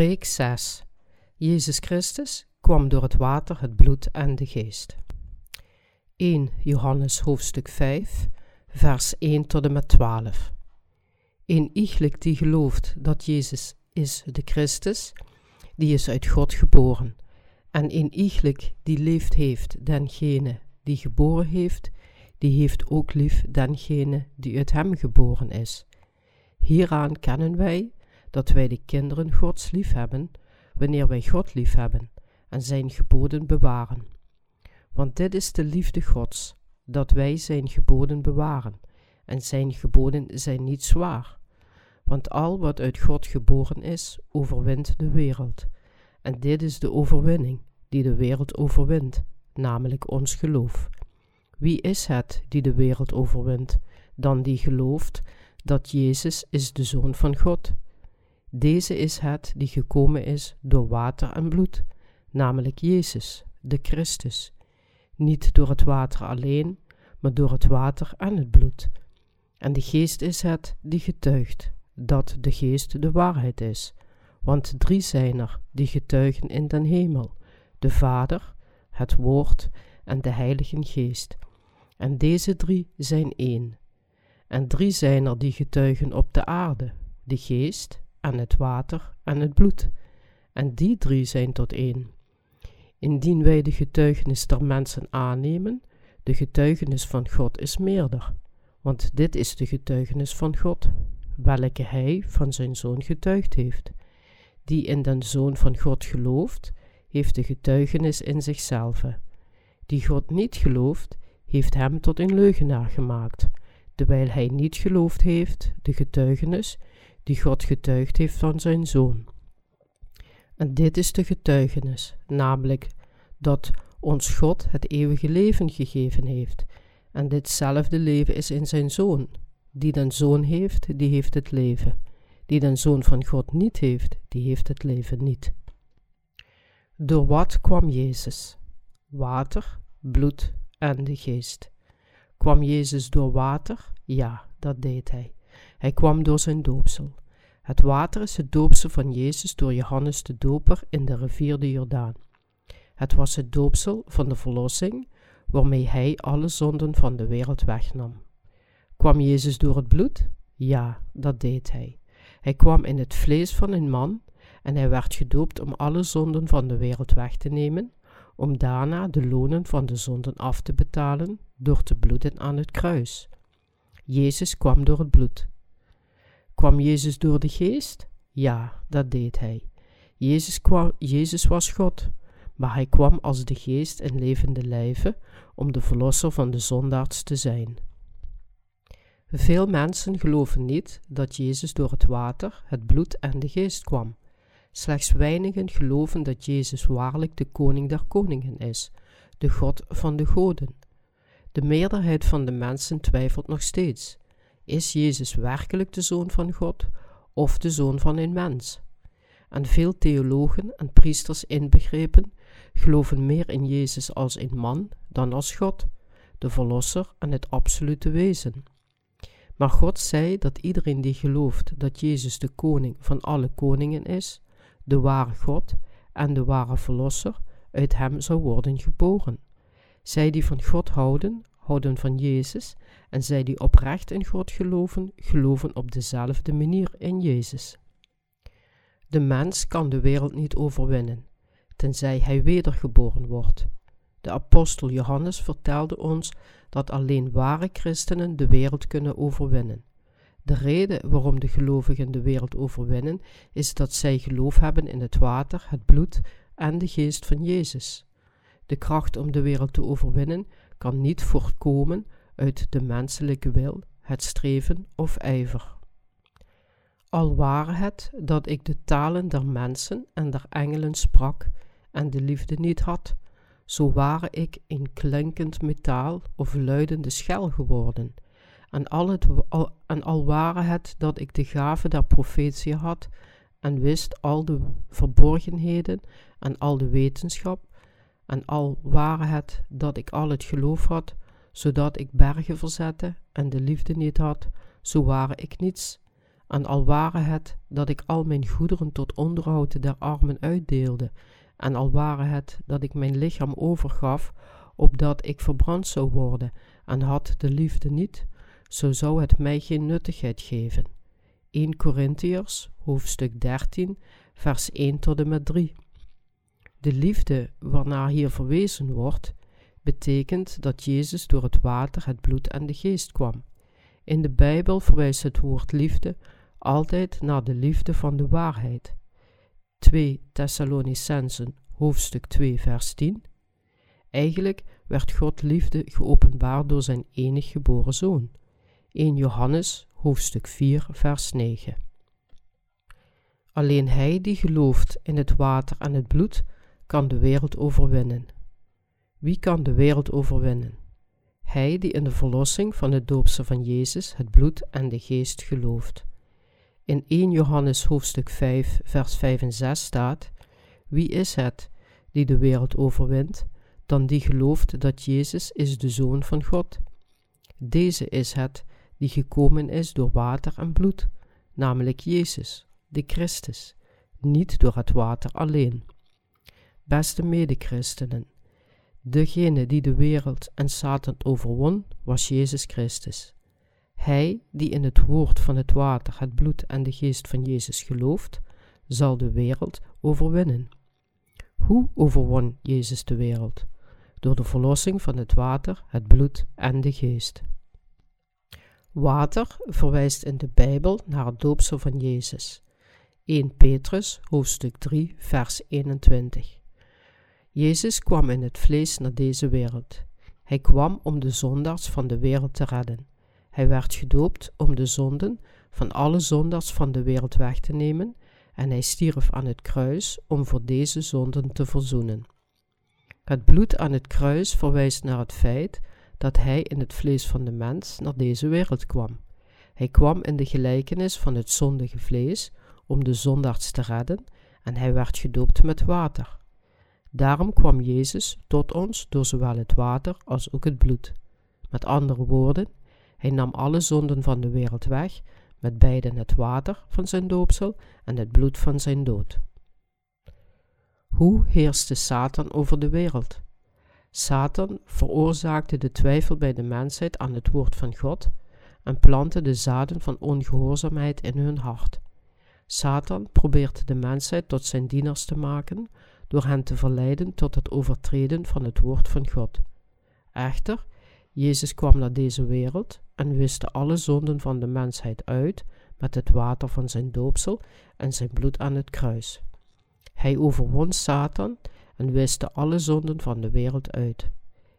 Preek 6. Jezus Christus kwam door het water, het bloed en de geest. 1 Johannes hoofdstuk 5, vers 1 tot en met 12. Een iegelijk die gelooft dat Jezus is de Christus, die is uit God geboren. En een iegelijk die leeft heeft, dengene die geboren heeft, die heeft ook lief dengene die uit hem geboren is. Hieraan kennen wij dat wij de kinderen Gods lief hebben, wanneer wij God lief hebben en zijn geboden bewaren. Want dit is de liefde Gods, dat wij zijn geboden bewaren, en zijn geboden zijn niet zwaar. Want al wat uit God geboren is, overwint de wereld. En dit is de overwinning die de wereld overwint, namelijk ons geloof. Wie is het die de wereld overwint, dan die gelooft dat Jezus is de Zoon van God? Deze is het die gekomen is door water en bloed, namelijk Jezus, de Christus. Niet door het water alleen, maar door het water en het bloed. En de geest is het die getuigt dat de geest de waarheid is. Want drie zijn er die getuigen in den hemel: de Vader, het Woord en de Heilige Geest. En deze drie zijn één. En drie zijn er die getuigen op de aarde: de Geest, en het water en het bloed. En die drie zijn tot één. Indien wij de getuigenis der mensen aannemen, de getuigenis van God is meerder. Want dit is de getuigenis van God, welke hij van zijn zoon getuigd heeft. Die in den zoon van God gelooft, heeft de getuigenis in zichzelf. Die God niet gelooft, heeft hem tot een leugenaar gemaakt, terwijl hij niet geloofd heeft de getuigenis die God getuigd heeft van zijn zoon. En dit is de getuigenis, namelijk dat ons God het eeuwige leven gegeven heeft. En ditzelfde leven is in zijn zoon. Die den zoon heeft, die heeft het leven. Die den zoon van God niet heeft, die heeft het leven niet. Door wat kwam Jezus? Water, bloed en de geest. Kwam Jezus door water? Ja, dat deed hij. Hij kwam door zijn doopsel. Het water is het doopsel van Jezus door Johannes de Doper in de rivier de Jordaan. Het was het doopsel van de verlossing, waarmee hij alle zonden van de wereld wegnam. Kwam Jezus door het bloed? Ja, dat deed hij. Hij kwam in het vlees van een man en hij werd gedoopt om alle zonden van de wereld weg te nemen, om daarna de lonen van de zonden af te betalen door te bloeden aan het kruis. Jezus kwam door het bloed. Kwam Jezus door de geest? Ja, dat deed hij. Jezus, kwam, Jezus was God, maar hij kwam als de geest in levende lijven om de verlosser van de zondaards te zijn. Veel mensen geloven niet dat Jezus door het water, het bloed en de geest kwam. Slechts weinigen geloven dat Jezus waarlijk de koning der koningen is, de God van de goden. De meerderheid van de mensen twijfelt nog steeds. Is Jezus werkelijk de zoon van God of de zoon van een mens? En veel theologen en priesters inbegrepen geloven meer in Jezus als een man dan als God, de Verlosser en het absolute wezen. Maar God zei dat iedereen die gelooft dat Jezus de koning van alle koningen is, de ware God en de ware Verlosser, uit hem zou worden geboren. Zij die van God houden, houden van Jezus en zij die oprecht in God geloven, geloven op dezelfde manier in Jezus. De mens kan de wereld niet overwinnen, tenzij hij wedergeboren wordt. De apostel Johannes vertelde ons dat alleen ware christenen de wereld kunnen overwinnen. De reden waarom de gelovigen de wereld overwinnen, is dat zij geloof hebben in het water, het bloed en de geest van Jezus. De kracht om de wereld te overwinnen kan niet voortkomen uit de menselijke wil, het streven of ijver. Al ware het dat ik de talen der mensen en der engelen sprak en de liefde niet had, zo ware ik een klinkend metaal of luidende schel geworden. En al, het, en ware het dat ik de gave der profetie had en wist al de verborgenheden en al de wetenschap, en al ware het dat ik al het geloof had, zodat ik bergen verzette en de liefde niet had, zo ware ik niets. En al ware het dat ik al mijn goederen tot onderhoud der armen uitdeelde, en al ware het dat ik mijn lichaam overgaf, opdat ik verbrand zou worden, en had de liefde niet, zo zou het mij geen nuttigheid geven. 1 Corinthiërs, hoofdstuk 13, vers 1 tot en met 3. De liefde waarnaar hier verwezen wordt, betekent dat Jezus door het water, het bloed en de geest kwam. In de Bijbel verwijst het woord liefde altijd naar de liefde van de waarheid. 2 Thessalonicensen, hoofdstuk 2, vers 10. Eigenlijk werd God liefde geopenbaard door zijn enig geboren zoon. 1 Johannes, hoofdstuk 4, vers 9. Alleen hij die gelooft in het water en het bloed, kan de wereld overwinnen. Wie kan de wereld overwinnen? Hij die in de verlossing van het doopsel van Jezus, het bloed en de geest gelooft. In 1 Johannes hoofdstuk 5, vers 5 en 6 staat: Wie is het die de wereld overwint, dan die gelooft dat Jezus is de Zoon van God? Deze is het die gekomen is door water en bloed, namelijk Jezus, de Christus, niet door het water alleen. Beste medechristenen, degene die de wereld en Satan overwon, was Jezus Christus. Hij die in het woord van het water, het bloed en de geest van Jezus gelooft, zal de wereld overwinnen. Hoe overwon Jezus de wereld? Door de verlossing van het water, het bloed en de geest. Water verwijst in de Bijbel naar het doopsel van Jezus. 1 Petrus, hoofdstuk 3, vers 21. Jezus kwam in het vlees naar deze wereld. Hij kwam om de zondaars van de wereld te redden. Hij werd gedoopt om de zonden van alle zondaars van de wereld weg te nemen en hij stierf aan het kruis om voor deze zonden te verzoenen. Het bloed aan het kruis verwijst naar het feit dat hij in het vlees van de mens naar deze wereld kwam. Hij kwam in de gelijkenis van het zondige vlees om de zondaars te redden en hij werd gedoopt met water. Daarom kwam Jezus tot ons door zowel het water als ook het bloed. Met andere woorden, hij nam alle zonden van de wereld weg, met beiden het water van zijn doopsel en het bloed van zijn dood. Hoe heerste Satan over de wereld? Satan veroorzaakte de twijfel bij de mensheid aan het woord van God en plantte de zaden van ongehoorzaamheid in hun hart. Satan probeert de mensheid tot zijn dieners te maken door hen te verleiden tot het overtreden van het woord van God. Echter, Jezus kwam naar deze wereld en wiste alle zonden van de mensheid uit met het water van zijn doopsel en zijn bloed aan het kruis. Hij overwon Satan en wiste alle zonden van de wereld uit.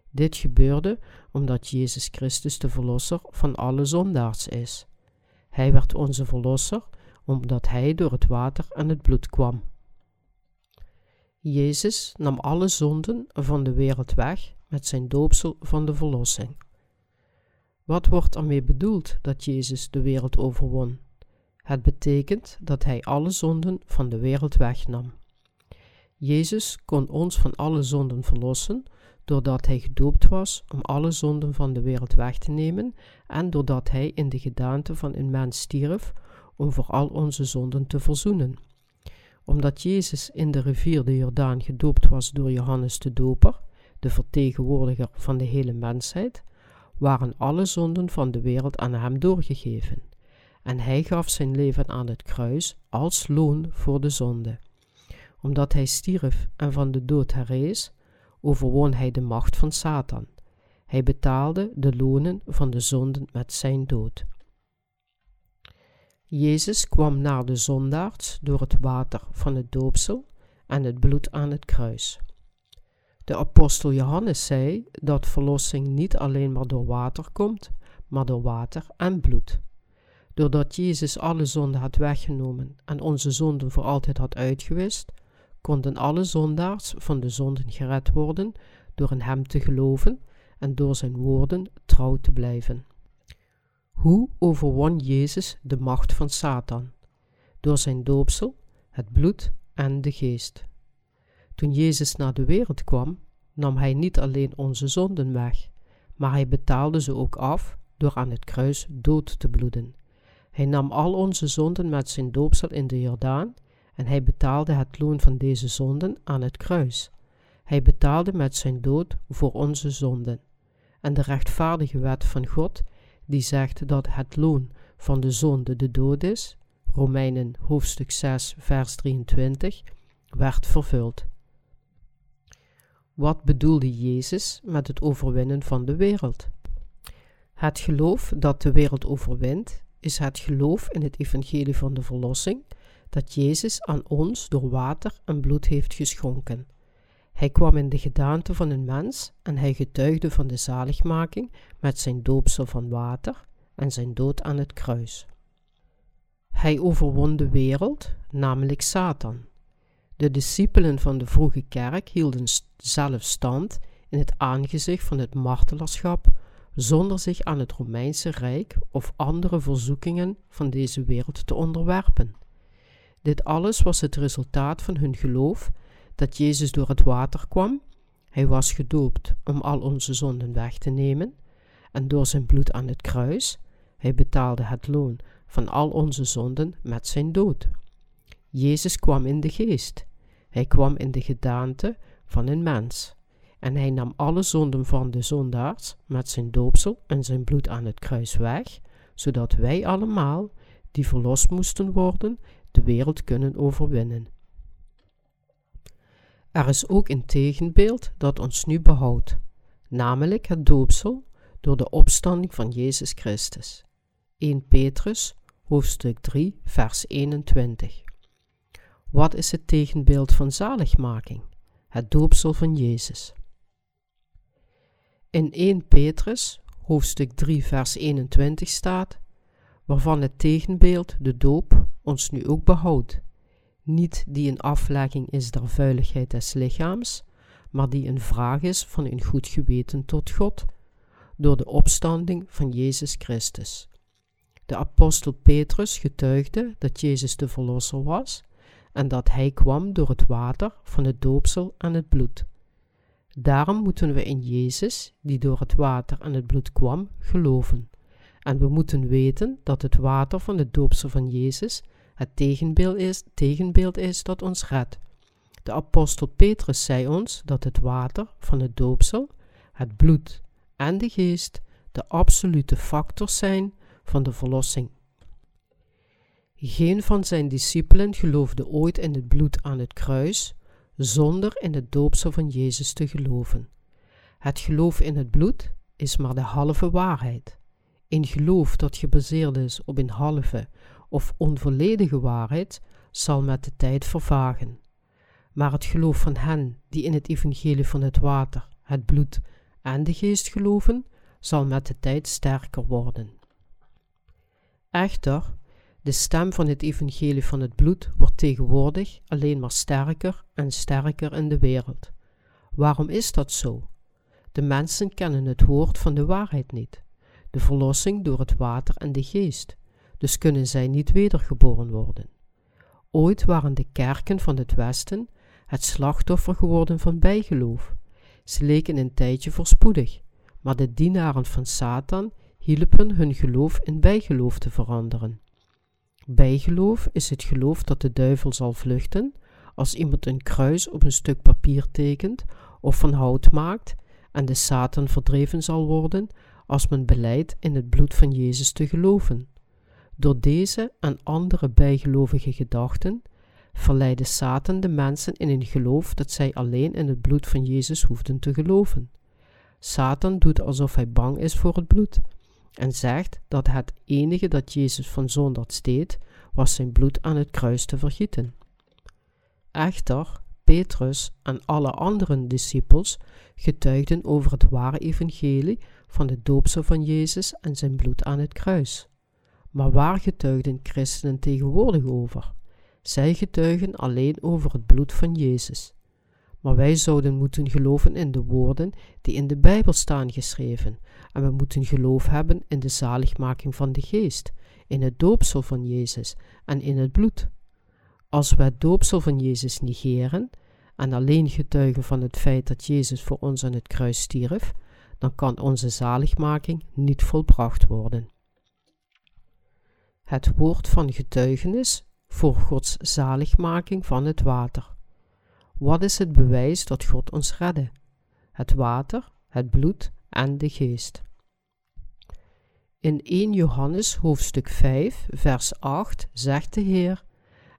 Dit gebeurde omdat Jezus Christus de Verlosser van alle zondaars is. Hij werd onze Verlosser omdat Hij door het water en het bloed kwam. Jezus nam alle zonden van de wereld weg met zijn doopsel van de verlossing. Wat wordt ermee bedoeld dat Jezus de wereld overwon? Het betekent dat Hij alle zonden van de wereld wegnam. Jezus kon ons van alle zonden verlossen doordat Hij gedoopt was om alle zonden van de wereld weg te nemen en doordat Hij in de gedaante van een mens stierf om voor al onze zonden te verzoenen omdat Jezus in de rivier de Jordaan gedoopt was door Johannes de Doper, de vertegenwoordiger van de hele mensheid, waren alle zonden van de wereld aan hem doorgegeven. En hij gaf zijn leven aan het kruis als loon voor de zonde. Omdat hij stierf en van de dood herrees, overwon hij de macht van Satan. Hij betaalde de lonen van de zonden met zijn dood. Jezus kwam naar de zondaars door het water van het doopsel en het bloed aan het kruis. De apostel Johannes zei dat verlossing niet alleen maar door water komt, maar door water en bloed. Doordat Jezus alle zonden had weggenomen en onze zonden voor altijd had uitgewist, konden alle zondaars van de zonden gered worden door in Hem te geloven en door Zijn woorden trouw te blijven. Hoe overwon Jezus de macht van Satan? Door zijn doopsel, het bloed en de geest. Toen Jezus naar de wereld kwam, nam hij niet alleen onze zonden weg, maar hij betaalde ze ook af door aan het kruis dood te bloeden. Hij nam al onze zonden met zijn doopsel in de Jordaan en hij betaalde het loon van deze zonden aan het kruis. Hij betaalde met zijn dood voor onze zonden. En de rechtvaardige wet van God, die zegt dat het loon van de zonde de dood is, Romeinen hoofdstuk 6, vers 23, werd vervuld. Wat bedoelde Jezus met het overwinnen van de wereld? Het geloof dat de wereld overwint, is het geloof in het evangelie van de verlossing dat Jezus aan ons door water en bloed heeft geschonken. Hij kwam in de gedaante van een mens en hij getuigde van de zaligmaking met zijn doopsel van water en zijn dood aan het kruis. Hij overwon de wereld, namelijk Satan. De discipelen van de vroege kerk hielden zelf stand in het aangezicht van het martelaarschap, zonder zich aan het Romeinse Rijk of andere verzoekingen van deze wereld te onderwerpen. Dit alles was het resultaat van hun geloof dat Jezus door het water kwam. Hij was gedoopt om al onze zonden weg te nemen, en door zijn bloed aan het kruis, hij betaalde het loon van al onze zonden met zijn dood. Jezus kwam in de geest. Hij kwam in de gedaante van een mens. En hij nam alle zonden van de zondaars met zijn doopsel en zijn bloed aan het kruis weg, zodat wij allemaal, die verlost moesten worden, de wereld kunnen overwinnen. Er is ook een tegenbeeld dat ons nu behoudt, namelijk het doopsel door de opstanding van Jezus Christus. 1 Petrus, hoofdstuk 3, vers 21. Wat is het tegenbeeld van zaligmaking? Het doopsel van Jezus. In 1 Petrus, hoofdstuk 3, vers 21 staat, waarvan het tegenbeeld, de doop, ons nu ook behoudt. Niet die een aflegging is der vuiligheid des lichaams, maar die een vraag is van een goed geweten tot God, door de opstanding van Jezus Christus. De apostel Petrus getuigde dat Jezus de Verlosser was en dat Hij kwam door het water van het doopsel en het bloed. Daarom moeten we in Jezus, die door het water en het bloed kwam, geloven. En we moeten weten dat het water van het doopsel van Jezus het tegenbeeld is, tegenbeeld is dat ons redt. De apostel Petrus zei ons dat het water van het doopsel, het bloed en de geest de absolute factors zijn van de verlossing. Geen van zijn discipelen geloofde ooit in het bloed aan het kruis, zonder in het doopsel van Jezus te geloven. Het geloof in het bloed is maar de halve waarheid. Een geloof dat gebaseerd is op een halve of onvolledige waarheid zal met de tijd vervagen. Maar het geloof van hen die in het evangelie van het water, het bloed en de geest geloven, zal met de tijd sterker worden. Echter, de stem van het evangelie van het bloed wordt tegenwoordig alleen maar sterker en sterker in de wereld. Waarom is dat zo? De mensen kennen het woord van de waarheid niet, de verlossing door het water en de geest, dus kunnen zij niet wedergeboren worden. Ooit waren de kerken van het Westen het slachtoffer geworden van bijgeloof. Ze leken een tijdje voorspoedig, maar de dienaren van Satan hielpen hun geloof in bijgeloof te veranderen. Bijgeloof is het geloof dat de duivel zal vluchten als iemand een kruis op een stuk papier tekent of van hout maakt en de Satan verdreven zal worden als men beleidt in het bloed van Jezus te geloven. Door deze en andere bijgelovige gedachten verleidde Satan de mensen in een geloof dat zij alleen in het bloed van Jezus hoefden te geloven. Satan doet alsof hij bang is voor het bloed en zegt dat het enige dat Jezus van zondags deed, was zijn bloed aan het kruis te vergieten. Echter, Petrus en alle andere discipels getuigden over het ware evangelie van de doopsel van Jezus en zijn bloed aan het kruis. Maar waar getuigden christenen tegenwoordig over? Zij getuigen alleen over het bloed van Jezus. Maar wij zouden moeten geloven in de woorden die in de Bijbel staan geschreven, en we moeten geloof hebben in de zaligmaking van de geest, in het doopsel van Jezus en in het bloed. Als we het doopsel van Jezus negeren en alleen getuigen van het feit dat Jezus voor ons aan het kruis stierf, dan kan onze zaligmaking niet volbracht worden. Het woord van getuigenis voor Gods zaligmaking van het water. Wat is het bewijs dat God ons redde? Het water, het bloed en de geest. In 1 Johannes hoofdstuk 5, vers 8 zegt de Heer: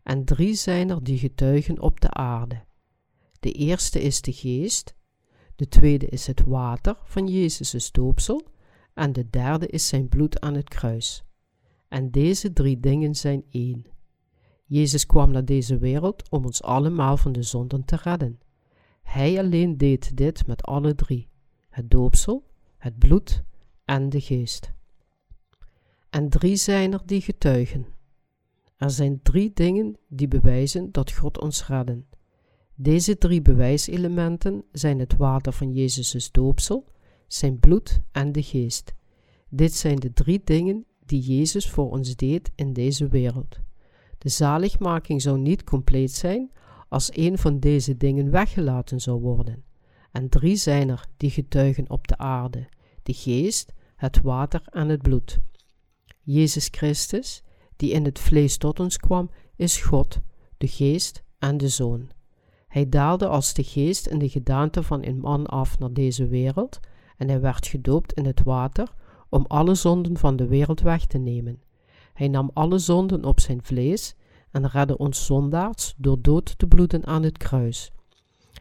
En drie zijn er die getuigen op de aarde. De eerste is de geest, de tweede is het water van Jezus' doopsel, en de derde is zijn bloed aan het kruis. En deze drie dingen zijn één. Jezus kwam naar deze wereld om ons allemaal van de zonden te redden. Hij alleen deed dit met alle drie: het doopsel, het bloed en de geest. En drie zijn er die getuigen. Er zijn drie dingen die bewijzen dat God ons redden. Deze drie bewijselementen zijn het water van Jezus' doopsel, zijn bloed en de geest. Dit zijn de drie dingen die Jezus voor ons deed in deze wereld. De zaligmaking zou niet compleet zijn als een van deze dingen weggelaten zou worden. En drie zijn er die getuigen op de aarde: de geest, het water en het bloed. Jezus Christus, die in het vlees tot ons kwam, is God, de geest en de Zoon. Hij daalde als de geest in de gedaante van een man af naar deze wereld en hij werd gedoopt in het water om alle zonden van de wereld weg te nemen. Hij nam alle zonden op zijn vlees en redde ons zondaars door dood te bloeden aan het kruis.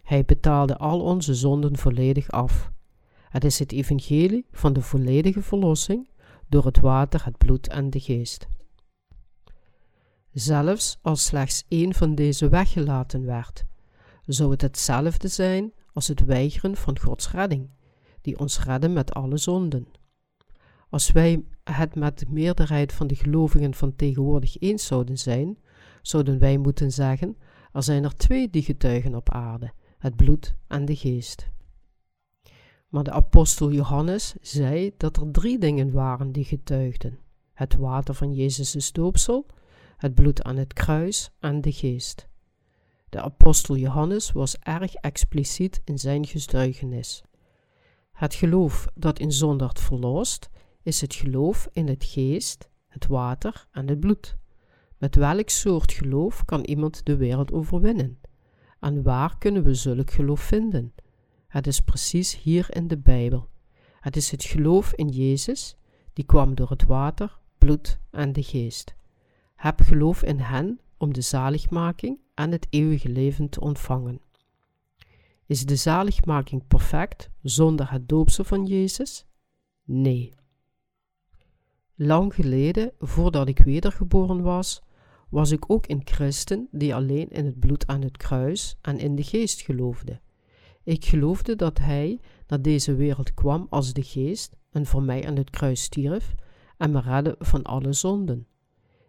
Hij betaalde al onze zonden volledig af. Het is het evangelie van de volledige verlossing door het water, het bloed en de geest. Zelfs als slechts één van deze weggelaten werd, zou het hetzelfde zijn als het weigeren van Gods redding, die ons redde met alle zonden. Als wij het met de meerderheid van de gelovigen van tegenwoordig eens zouden zijn, zouden wij moeten zeggen: er zijn er twee die getuigen op aarde: het bloed en de geest. Maar de apostel Johannes zei dat er drie dingen waren die getuigden: het water van Jezus' doopsel, het bloed aan het kruis en de geest. De apostel Johannes was erg expliciet in zijn getuigenis. Het geloof dat in zondaard verlost, is het geloof in het geest, het water en het bloed. Met welk soort geloof kan iemand de wereld overwinnen? En waar kunnen we zulk geloof vinden? Het is precies hier in de Bijbel. Het is het geloof in Jezus, die kwam door het water, bloed en de geest. Heb geloof in hen om de zaligmaking en het eeuwige leven te ontvangen. Is de zaligmaking perfect zonder het doopsel van Jezus? Nee. Lang geleden, voordat ik wedergeboren was, was ik ook een christen die alleen in het bloed aan het kruis en in de geest geloofde. Ik geloofde dat Hij naar deze wereld kwam als de geest en voor mij aan het kruis stierf en me redde van alle zonden.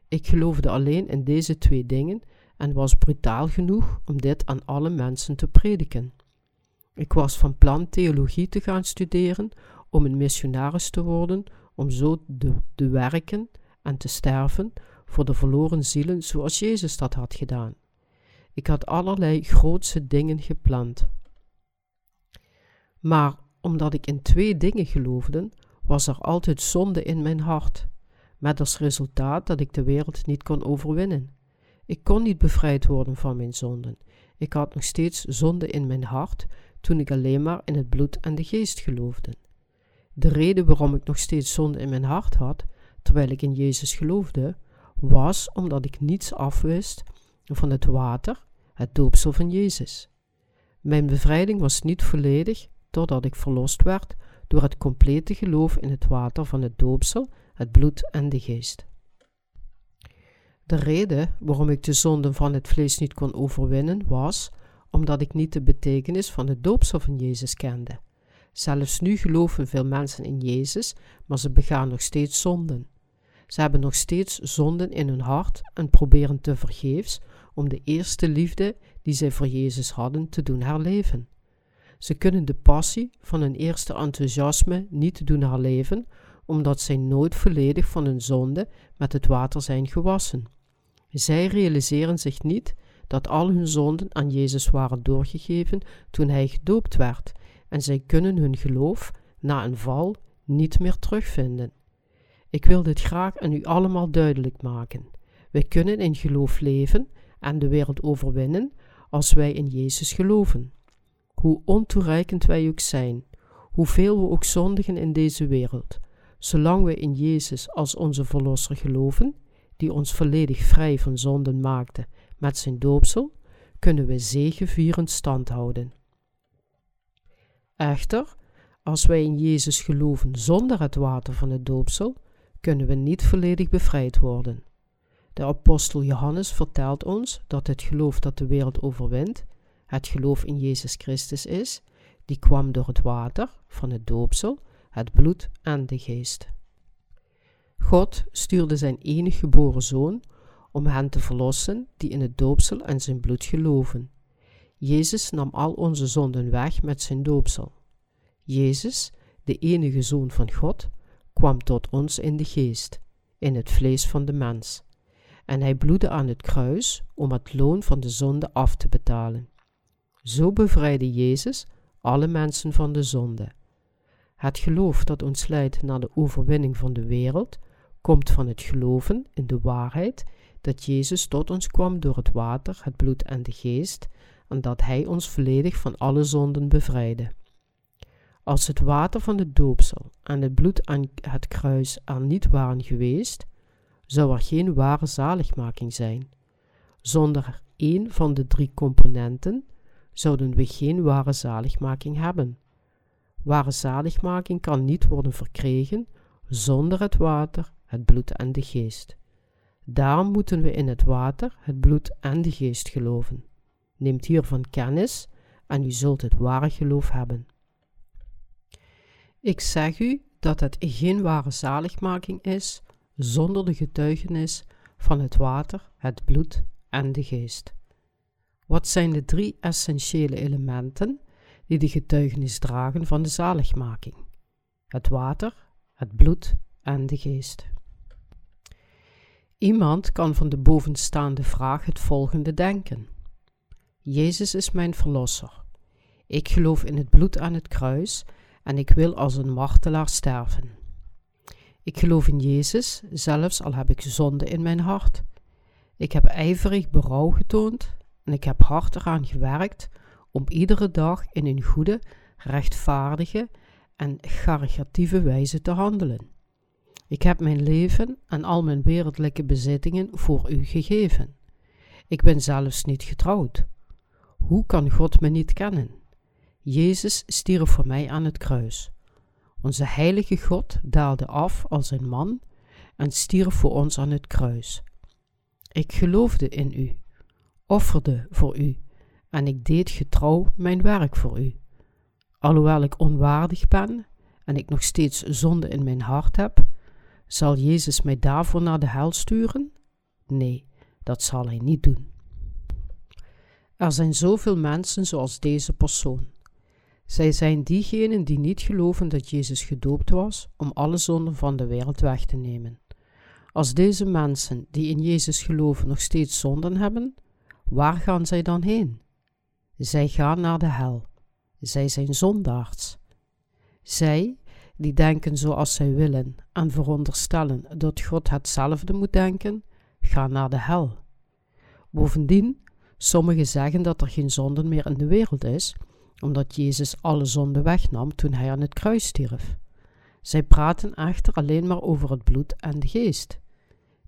Ik geloofde alleen in deze twee dingen en was brutaal genoeg om dit aan alle mensen te prediken. Ik was van plan theologie te gaan studeren om een missionaris te worden, om zo te werken en te sterven voor de verloren zielen zoals Jezus dat had gedaan. Ik had allerlei grootse dingen gepland. Maar omdat ik in twee dingen geloofde, was er altijd zonde in mijn hart, met als resultaat dat ik de wereld niet kon overwinnen. Ik kon niet bevrijd worden van mijn zonden. Ik had nog steeds zonde in mijn hart toen ik alleen maar in het bloed en de geest geloofde. De reden waarom ik nog steeds zonde in mijn hart had, terwijl ik in Jezus geloofde, was omdat ik niets afwist van het water, het doopsel van Jezus. Mijn bevrijding was niet volledig totdat ik verlost werd door het complete geloof in het water van het doopsel, het bloed en de geest. De reden waarom ik de zonden van het vlees niet kon overwinnen was omdat ik niet de betekenis van het doopsel van Jezus kende. Zelfs nu geloven veel mensen in Jezus, maar ze begaan nog steeds zonden. Ze hebben nog steeds zonden in hun hart en proberen te vergeefs om de eerste liefde die zij voor Jezus hadden te doen herleven. Ze kunnen de passie van hun eerste enthousiasme niet doen herleven, omdat zij nooit volledig van hun zonde met het water zijn gewassen. Zij realiseren zich niet dat al hun zonden aan Jezus waren doorgegeven toen hij gedoopt werd, en zij kunnen hun geloof na een val niet meer terugvinden. Ik wil dit graag aan u allemaal duidelijk maken. Wij kunnen in geloof leven en de wereld overwinnen als wij in Jezus geloven. Hoe ontoereikend wij ook zijn, hoeveel we ook zondigen in deze wereld, zolang we in Jezus als onze Verlosser geloven, die ons volledig vrij van zonden maakte met zijn doopsel, kunnen we zegevierend stand houden. Echter, als wij in Jezus geloven zonder het water van het doopsel, kunnen we niet volledig bevrijd worden. De apostel Johannes vertelt ons dat het geloof dat de wereld overwint, het geloof in Jezus Christus is, die kwam door het water van het doopsel, het bloed en de geest. God stuurde zijn enig geboren zoon om hen te verlossen die in het doopsel en zijn bloed geloven. Jezus nam al onze zonden weg met zijn doopsel. Jezus, de enige zoon van God, kwam tot ons in de geest, in het vlees van de mens. En hij bloedde aan het kruis om het loon van de zonde af te betalen. Zo bevrijdde Jezus alle mensen van de zonde. Het geloof dat ons leidt naar de overwinning van de wereld, komt van het geloven in de waarheid dat Jezus tot ons kwam door het water, het bloed en de geest, en dat Hij ons volledig van alle zonden bevrijdde. Als het water van de doopsel en het bloed aan het kruis er niet waren geweest, zou er geen ware zaligmaking zijn. Zonder één van de drie componenten zouden we geen ware zaligmaking hebben. Ware zaligmaking kan niet worden verkregen zonder het water, het bloed en de geest. Daarom moeten we in het water, het bloed en de geest geloven. Neemt hiervan kennis en u zult het ware geloof hebben. Ik zeg u dat het geen ware zaligmaking is zonder de getuigenis van het water, het bloed en de geest. Wat zijn de drie essentiële elementen die de getuigenis dragen van de zaligmaking? Het water, het bloed en de geest. Iemand kan van de bovenstaande vraag het volgende denken: Jezus is mijn verlosser. Ik geloof in het bloed aan het kruis en ik wil als een martelaar sterven. Ik geloof in Jezus, zelfs al heb ik zonde in mijn hart. Ik heb ijverig berouw getoond en ik heb hard eraan gewerkt om iedere dag in een goede, rechtvaardige en caritatieve wijze te handelen. Ik heb mijn leven en al mijn wereldlijke bezittingen voor u gegeven. Ik ben zelfs niet getrouwd. Hoe kan God me niet kennen? Jezus stierf voor mij aan het kruis. Onze heilige God daalde af als een man en stierf voor ons aan het kruis. Ik geloofde in u, offerde voor u en ik deed getrouw mijn werk voor u. Alhoewel ik onwaardig ben en ik nog steeds zonde in mijn hart heb, zal Jezus mij daarvoor naar de hel sturen? Nee, dat zal hij niet doen. Er zijn zoveel mensen zoals deze persoon. Zij zijn diegenen die niet geloven dat Jezus gedoopt was om alle zonden van de wereld weg te nemen. Als deze mensen die in Jezus geloven nog steeds zonden hebben, waar gaan zij dan heen? Zij gaan naar de hel. Zij zijn zondaards. Zij die denken zoals zij willen en veronderstellen dat God hetzelfde moet denken, gaan naar de hel. Bovendien, sommigen zeggen dat er geen zonde meer in de wereld is, omdat Jezus alle zonde wegnam toen hij aan het kruis stierf. Zij praten echter alleen maar over het bloed en de geest.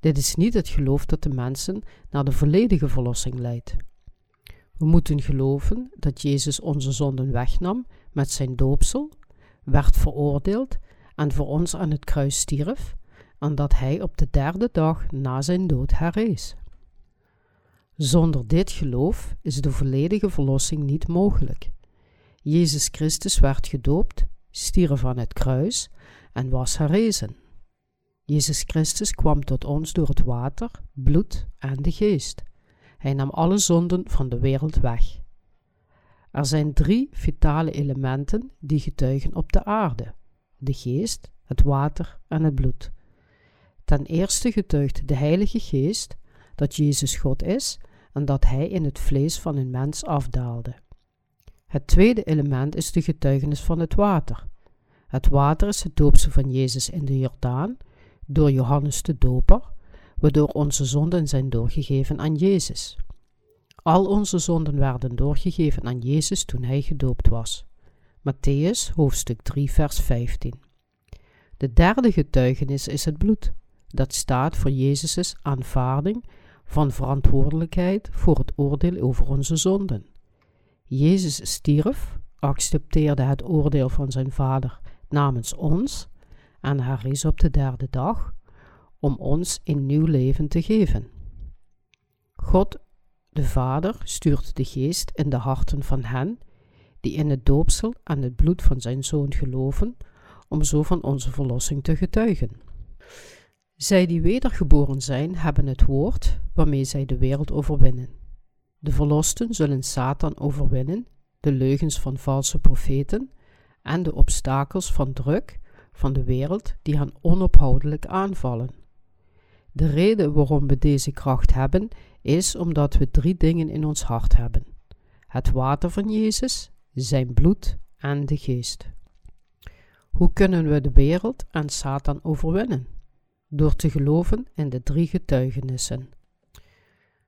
Dit is niet het geloof dat de mensen naar de volledige verlossing leidt. We moeten geloven dat Jezus onze zonden wegnam met zijn doopsel werd veroordeeld en voor ons aan het kruis stierf, en dat hij op de derde dag na zijn dood herrees. Zonder dit geloof is de volledige verlossing niet mogelijk. Jezus Christus werd gedoopt, stierf aan het kruis en was herrezen. Jezus Christus kwam tot ons door het water, bloed en de geest. Hij nam alle zonden van de wereld weg. Er zijn drie vitale elementen die getuigen op de aarde: de geest, het water en het bloed. Ten eerste getuigt de Heilige Geest dat Jezus God is en dat Hij in het vlees van een mens afdaalde. Het tweede element is de getuigenis van het water. Het water is het doopsel van Jezus in de Jordaan, door Johannes de Doper, waardoor onze zonden zijn doorgegeven aan Jezus. Al onze zonden werden doorgegeven aan Jezus toen hij gedoopt was. Matthäus hoofdstuk 3 vers 15. De derde getuigenis is het bloed. Dat staat voor Jezus' aanvaarding van verantwoordelijkheid voor het oordeel over onze zonden. Jezus stierf, accepteerde het oordeel van zijn Vader namens ons en herries op de derde dag om ons een nieuw leven te geven. God, de Vader, stuurt de Geest in de harten van hen die in het doopsel en het bloed van zijn Zoon geloven, om zo van onze verlossing te getuigen. Zij die wedergeboren zijn, hebben het woord waarmee zij de wereld overwinnen. De verlosten zullen Satan overwinnen, de leugens van valse profeten en de obstakels van druk van de wereld die hen onophoudelijk aanvallen. De reden waarom we deze kracht hebben, is omdat we drie dingen in ons hart hebben: het water van Jezus, zijn bloed en de geest. Hoe kunnen we de wereld en Satan overwinnen? Door te geloven in de drie getuigenissen.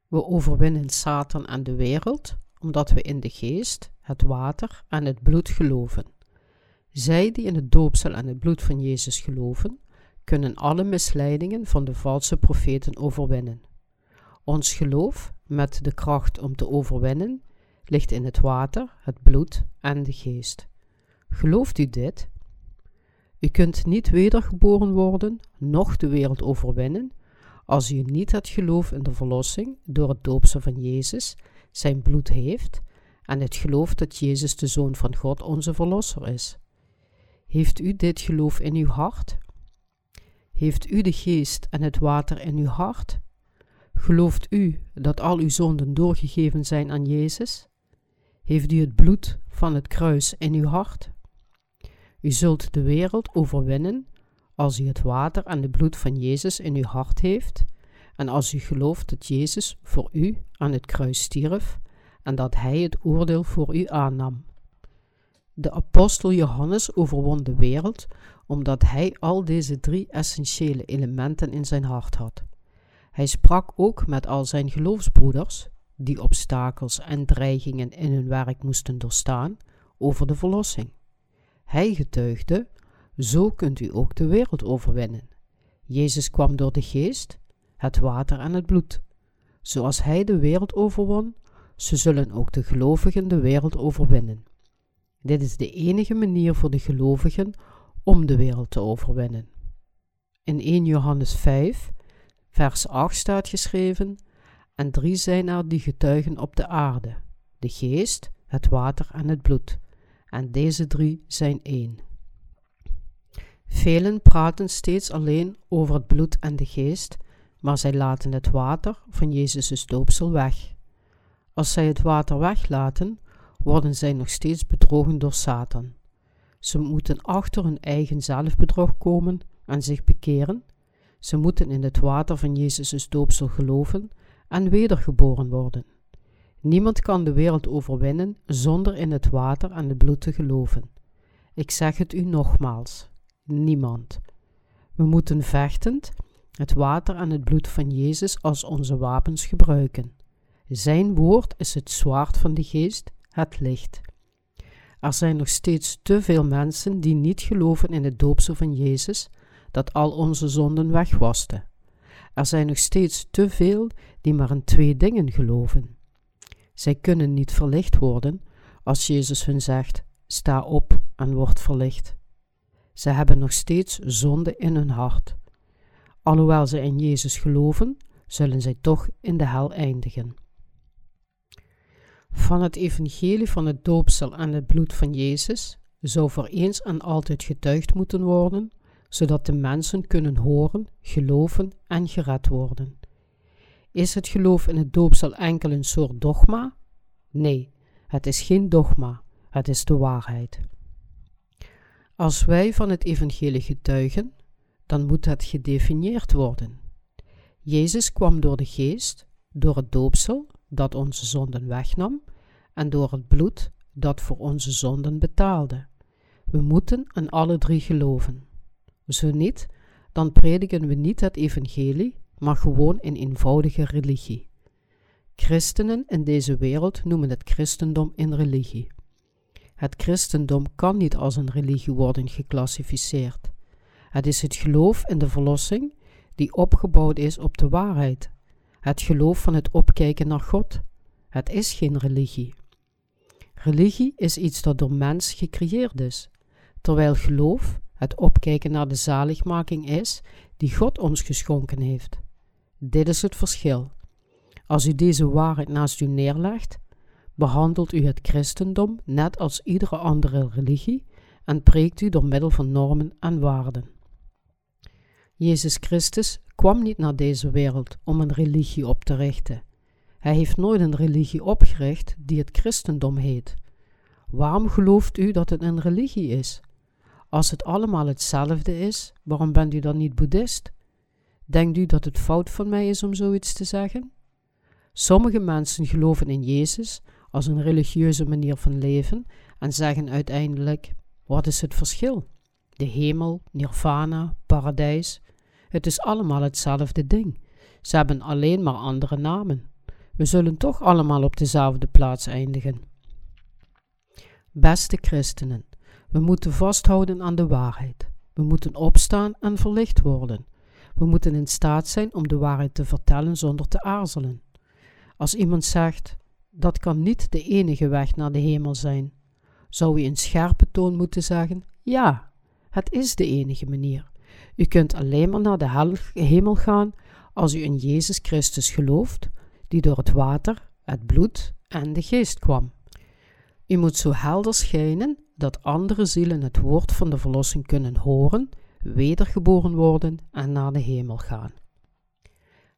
We overwinnen Satan en de wereld omdat we in de geest, het water en het bloed geloven. Zij die in het doopsel en het bloed van Jezus geloven, kunnen alle misleidingen van de valse profeten overwinnen. Ons geloof, met de kracht om te overwinnen, ligt in het water, het bloed en de geest. Gelooft u dit? U kunt niet wedergeboren worden, noch de wereld overwinnen, als u niet het geloof in de verlossing door het doopsel van Jezus, zijn bloed heeft, en het geloof dat Jezus de Zoon van God onze Verlosser is. Heeft u dit geloof in uw hart? Heeft u de geest en het water in uw hart? Gelooft u dat al uw zonden doorgegeven zijn aan Jezus? Heeft u het bloed van het kruis in uw hart? U zult de wereld overwinnen als u het water en het bloed van Jezus in uw hart heeft en als u gelooft dat Jezus voor u aan het kruis stierf en dat Hij het oordeel voor u aannam. De apostel Johannes overwon de wereld omdat hij al deze drie essentiële elementen in zijn hart had. Hij sprak ook met al zijn geloofsbroeders, die obstakels en dreigingen in hun werk moesten doorstaan, over de verlossing. Hij getuigde: Zo kunt u ook de wereld overwinnen. Jezus kwam door de geest, het water en het bloed. Zoals hij de wereld overwon, zo zullen ook de gelovigen de wereld overwinnen. Dit is de enige manier voor de gelovigen om de wereld te overwinnen. In 1 Johannes 5, vers 8 staat geschreven: En drie zijn er die getuigen op de aarde: de geest, het water en het bloed. En deze drie zijn één. Velen praten steeds alleen over het bloed en de geest, maar zij laten het water van Jezus' doopsel weg. Als zij het water weglaten, worden zij nog steeds bedrogen door Satan. Ze moeten achter hun eigen zelfbedrog komen en zich bekeren. Ze moeten in het water van Jezus' doopsel geloven en wedergeboren worden. Niemand kan de wereld overwinnen zonder in het water en het bloed te geloven. Ik zeg het u nogmaals: niemand. We moeten vechtend het water en het bloed van Jezus als onze wapens gebruiken. Zijn woord is het zwaard van de geest, het licht. Er zijn nog steeds te veel mensen die niet geloven in het doopsel van Jezus, dat al onze zonden wegwaste. Er zijn nog steeds te veel die maar in twee dingen geloven. Zij kunnen niet verlicht worden als Jezus hun zegt: sta op en word verlicht. Ze hebben nog steeds zonde in hun hart. Alhoewel ze in Jezus geloven, zullen zij toch in de hel eindigen. Van het evangelie van het doopsel en het bloed van Jezus zou voor eens en altijd getuigd moeten worden, zodat de mensen kunnen horen, geloven en gered worden. Is het geloof in het doopsel enkel een soort dogma? Nee, het is geen dogma, het is de waarheid. Als wij van het evangelie getuigen, dan moet het gedefinieerd worden. Jezus kwam door de geest, door het doopsel, dat onze zonden wegnam, en door het bloed dat voor onze zonden betaalde. We moeten aan alle drie geloven. Zo niet, dan prediken we niet het evangelie, maar gewoon een eenvoudige religie. Christenen in deze wereld noemen het christendom een religie. Het christendom kan niet als een religie worden geclassificeerd. Het is het geloof in de verlossing die opgebouwd is op de waarheid. Het geloof van het opkijken naar God. Het is geen religie. Religie is iets dat door mens gecreëerd is, terwijl geloof het opkijken naar de zaligmaking is die God ons geschonken heeft. Dit is het verschil. Als u deze waarheid naast u neerlegt, behandelt u het christendom net als iedere andere religie en preekt u door middel van normen en waarden. Jezus Christus kwam niet naar deze wereld om een religie op te richten. Hij heeft nooit een religie opgericht die het christendom heet. Waarom gelooft u dat het een religie is? Als het allemaal hetzelfde is, waarom bent u dan niet boeddhist? Denkt u dat het fout van mij is om zoiets te zeggen? Sommige mensen geloven in Jezus als een religieuze manier van leven en zeggen uiteindelijk: wat is het verschil? De hemel, nirvana, paradijs. Het is allemaal hetzelfde ding. Ze hebben alleen maar andere namen. We zullen toch allemaal op dezelfde plaats eindigen. Beste christenen, we moeten vasthouden aan de waarheid. We moeten opstaan en verlicht worden. We moeten in staat zijn om de waarheid te vertellen zonder te aarzelen. Als iemand zegt: dat kan niet de enige weg naar de hemel zijn, zou u in scherpe toon moeten zeggen: ja, het is de enige manier. U kunt alleen maar naar de hemel gaan als u in Jezus Christus gelooft, die door het water, het bloed en de geest kwam. U moet zo helder schijnen dat andere zielen het woord van de verlossing kunnen horen, wedergeboren worden en naar de hemel gaan.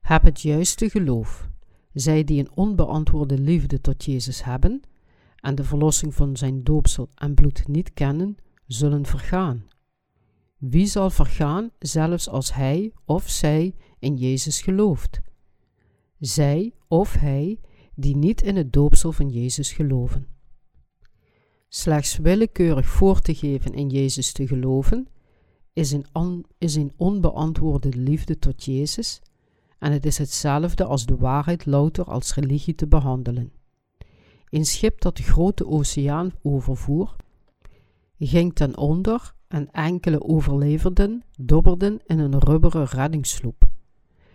Heb het juiste geloof. Zij die een onbeantwoorde liefde tot Jezus hebben en de verlossing van zijn doopsel en bloed niet kennen, zullen vergaan. Wie zal vergaan, zelfs als hij of zij in Jezus gelooft? Zij of hij die niet in het doopsel van Jezus geloven. Slechts willekeurig voor te geven in Jezus te geloven, is een, is onbeantwoorde liefde tot Jezus en het is hetzelfde als de waarheid louter als religie te behandelen. Een schip dat de grote oceaan overvoer, ging ten onder en enkele overleverden dobberden in een rubberen reddingssloep.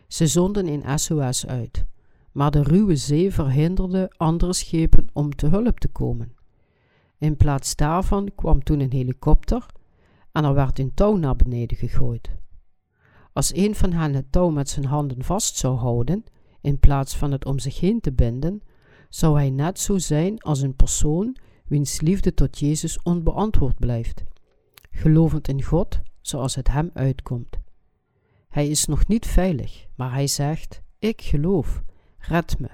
Ze zonden een SOS uit, maar de ruwe zee verhinderde andere schepen om te hulp te komen. In plaats daarvan kwam toen een helikopter en er werd een touw naar beneden gegooid. Als een van hen het touw met zijn handen vast zou houden, in plaats van het om zich heen te binden, zou hij net zo zijn als een persoon wiens liefde tot Jezus onbeantwoord blijft, gelovend in God zoals het hem uitkomt. Hij is nog niet veilig, maar hij zegt: Ik geloof, red me.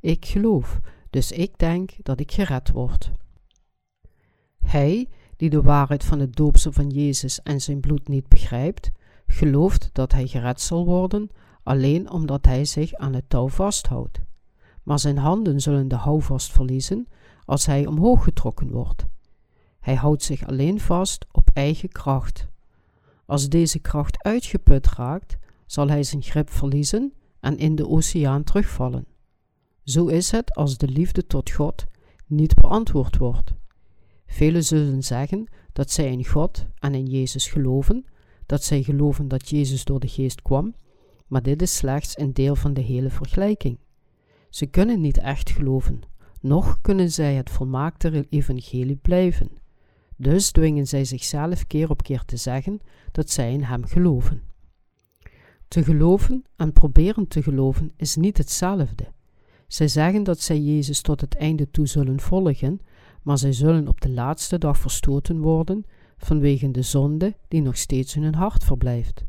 Ik geloof, dus ik denk dat ik gered word. Hij, die de waarheid van het doopsel van Jezus en zijn bloed niet begrijpt, gelooft dat hij gered zal worden alleen omdat hij zich aan het touw vasthoudt. Maar zijn handen zullen de houvast verliezen als hij omhoog getrokken wordt. Hij houdt zich alleen vast op eigen kracht. Als deze kracht uitgeput raakt, zal hij zijn grip verliezen en in de oceaan terugvallen. Zo is het als de liefde tot God niet beantwoord wordt. Velen zullen zeggen dat zij in God en in Jezus geloven, dat zij geloven dat Jezus door de geest kwam, maar dit is slechts een deel van de hele vergelijking. Ze kunnen niet echt geloven, noch kunnen zij het volmaakte evangelie blijven. Dus dwingen zij zichzelf keer op keer te zeggen dat zij in Hem geloven. Te geloven en proberen te geloven is niet hetzelfde. Zij zeggen dat zij Jezus tot het einde toe zullen volgen, maar zij zullen op de laatste dag verstoten worden vanwege de zonde die nog steeds in hun hart verblijft.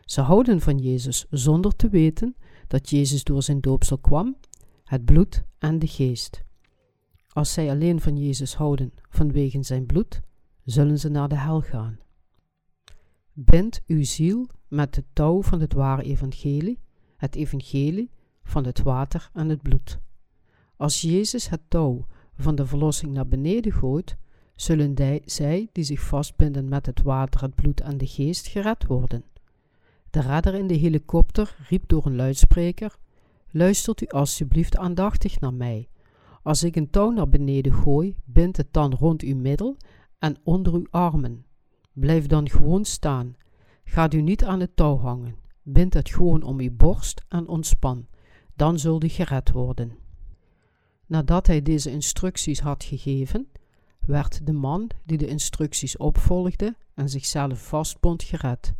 Ze houden van Jezus zonder te weten dat Jezus door zijn doopsel kwam, het bloed en de geest. Als zij alleen van Jezus houden vanwege zijn bloed, zullen ze naar de hel gaan. Bind uw ziel met het touw van het ware evangelie, het evangelie van het water en het bloed. Als Jezus het touw van de verlossing naar beneden gooit, zullen zij die zich vastbinden met het water, het bloed en de geest gered worden. De redder in de helikopter riep door een luidspreker: Luistert u alstublieft aandachtig naar mij. Als ik een touw naar beneden gooi, bind het dan rond uw middel en onder uw armen. Blijf dan gewoon staan. Gaat u niet aan het touw hangen. Bind het gewoon om uw borst en ontspan. Dan zult u gered worden. Nadat hij deze instructies had gegeven, werd de man die de instructies opvolgde en zichzelf vastbond gered.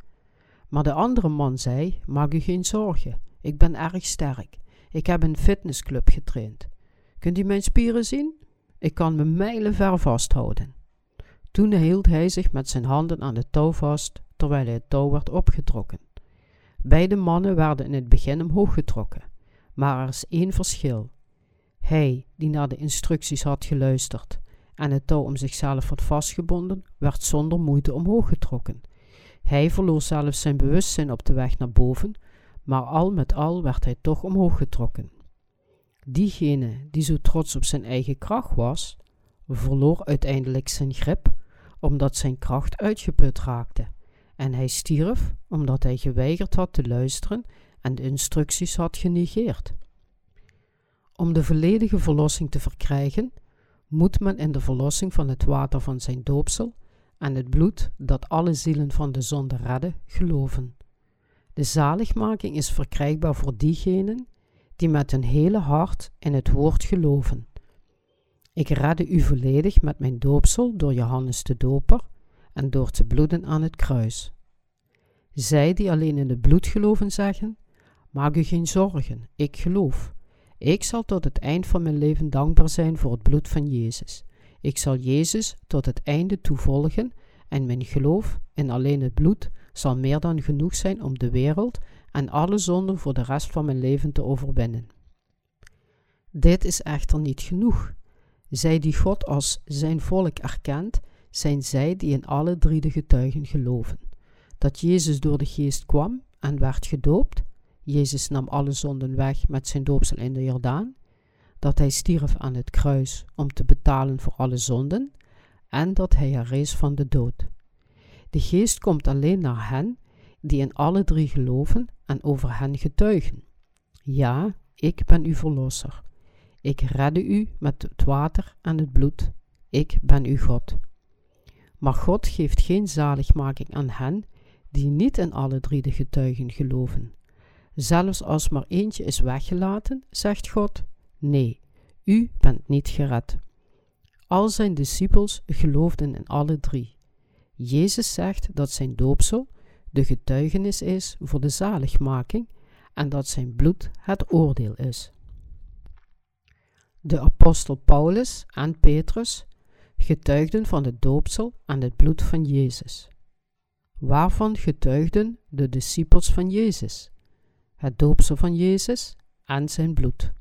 Maar de andere man zei: Maak u geen zorgen, ik ben erg sterk. Ik heb een fitnessclub getraind. Kunt u mijn spieren zien? Ik kan me mijlenver vasthouden. Toen hield hij zich met zijn handen aan het touw vast, terwijl hij het touw werd opgetrokken. Beide mannen werden in het begin omhoog getrokken, maar er is één verschil. Hij, die naar de instructies had geluisterd en het touw om zichzelf had vastgebonden, werd zonder moeite omhoog getrokken. Hij verloor zelfs zijn bewustzijn op de weg naar boven, maar al met al werd hij toch omhoog getrokken. Diegene die zo trots op zijn eigen kracht was, verloor uiteindelijk zijn grip omdat zijn kracht uitgeput raakte, en hij stierf omdat hij geweigerd had te luisteren en de instructies had genegeerd. Om de volledige verlossing te verkrijgen, moet men in de verlossing van het water van zijn doopsel en het bloed dat alle zielen van de zonde redden, geloven. De zaligmaking is verkrijgbaar voor diegenen die met hun hele hart in het woord geloven. Ik redde u volledig met mijn doopsel door Johannes de Doper en door te bloeden aan het kruis. Zij die alleen in het bloed geloven zeggen: Maak u geen zorgen, ik geloof. Ik zal tot het eind van mijn leven dankbaar zijn voor het bloed van Jezus. Ik zal Jezus tot het einde toevolgen en mijn geloof in alleen het bloed zal meer dan genoeg zijn om de wereld en alle zonden voor de rest van mijn leven te overwinnen. Dit is echter niet genoeg. Zij die God als zijn volk erkent, zijn zij die in alle drie de getuigen geloven. Dat Jezus door de geest kwam en werd gedoopt, Jezus nam alle zonden weg met zijn doopsel in de Jordaan, dat hij stierf aan het kruis om te betalen voor alle zonden, en dat hij herrees van de dood. De geest komt alleen naar hen die in alle drie geloven en over hen getuigen. Ja, ik ben uw verlosser. Ik redde u met het water en het bloed. Ik ben uw God. Maar God geeft geen zaligmaking aan hen die niet in alle drie de getuigen geloven. Zelfs als maar eentje is weggelaten, zegt God: Nee, u bent niet gered. Al zijn discipels geloofden in alle drie. Jezus zegt dat zijn doopsel de getuigenis is voor de zaligmaking en dat zijn bloed het oordeel is. De apostel Paulus en Petrus getuigden van het doopsel en het bloed van Jezus. Waarvan getuigden de discipels van Jezus? Het doopsel van Jezus en zijn bloed.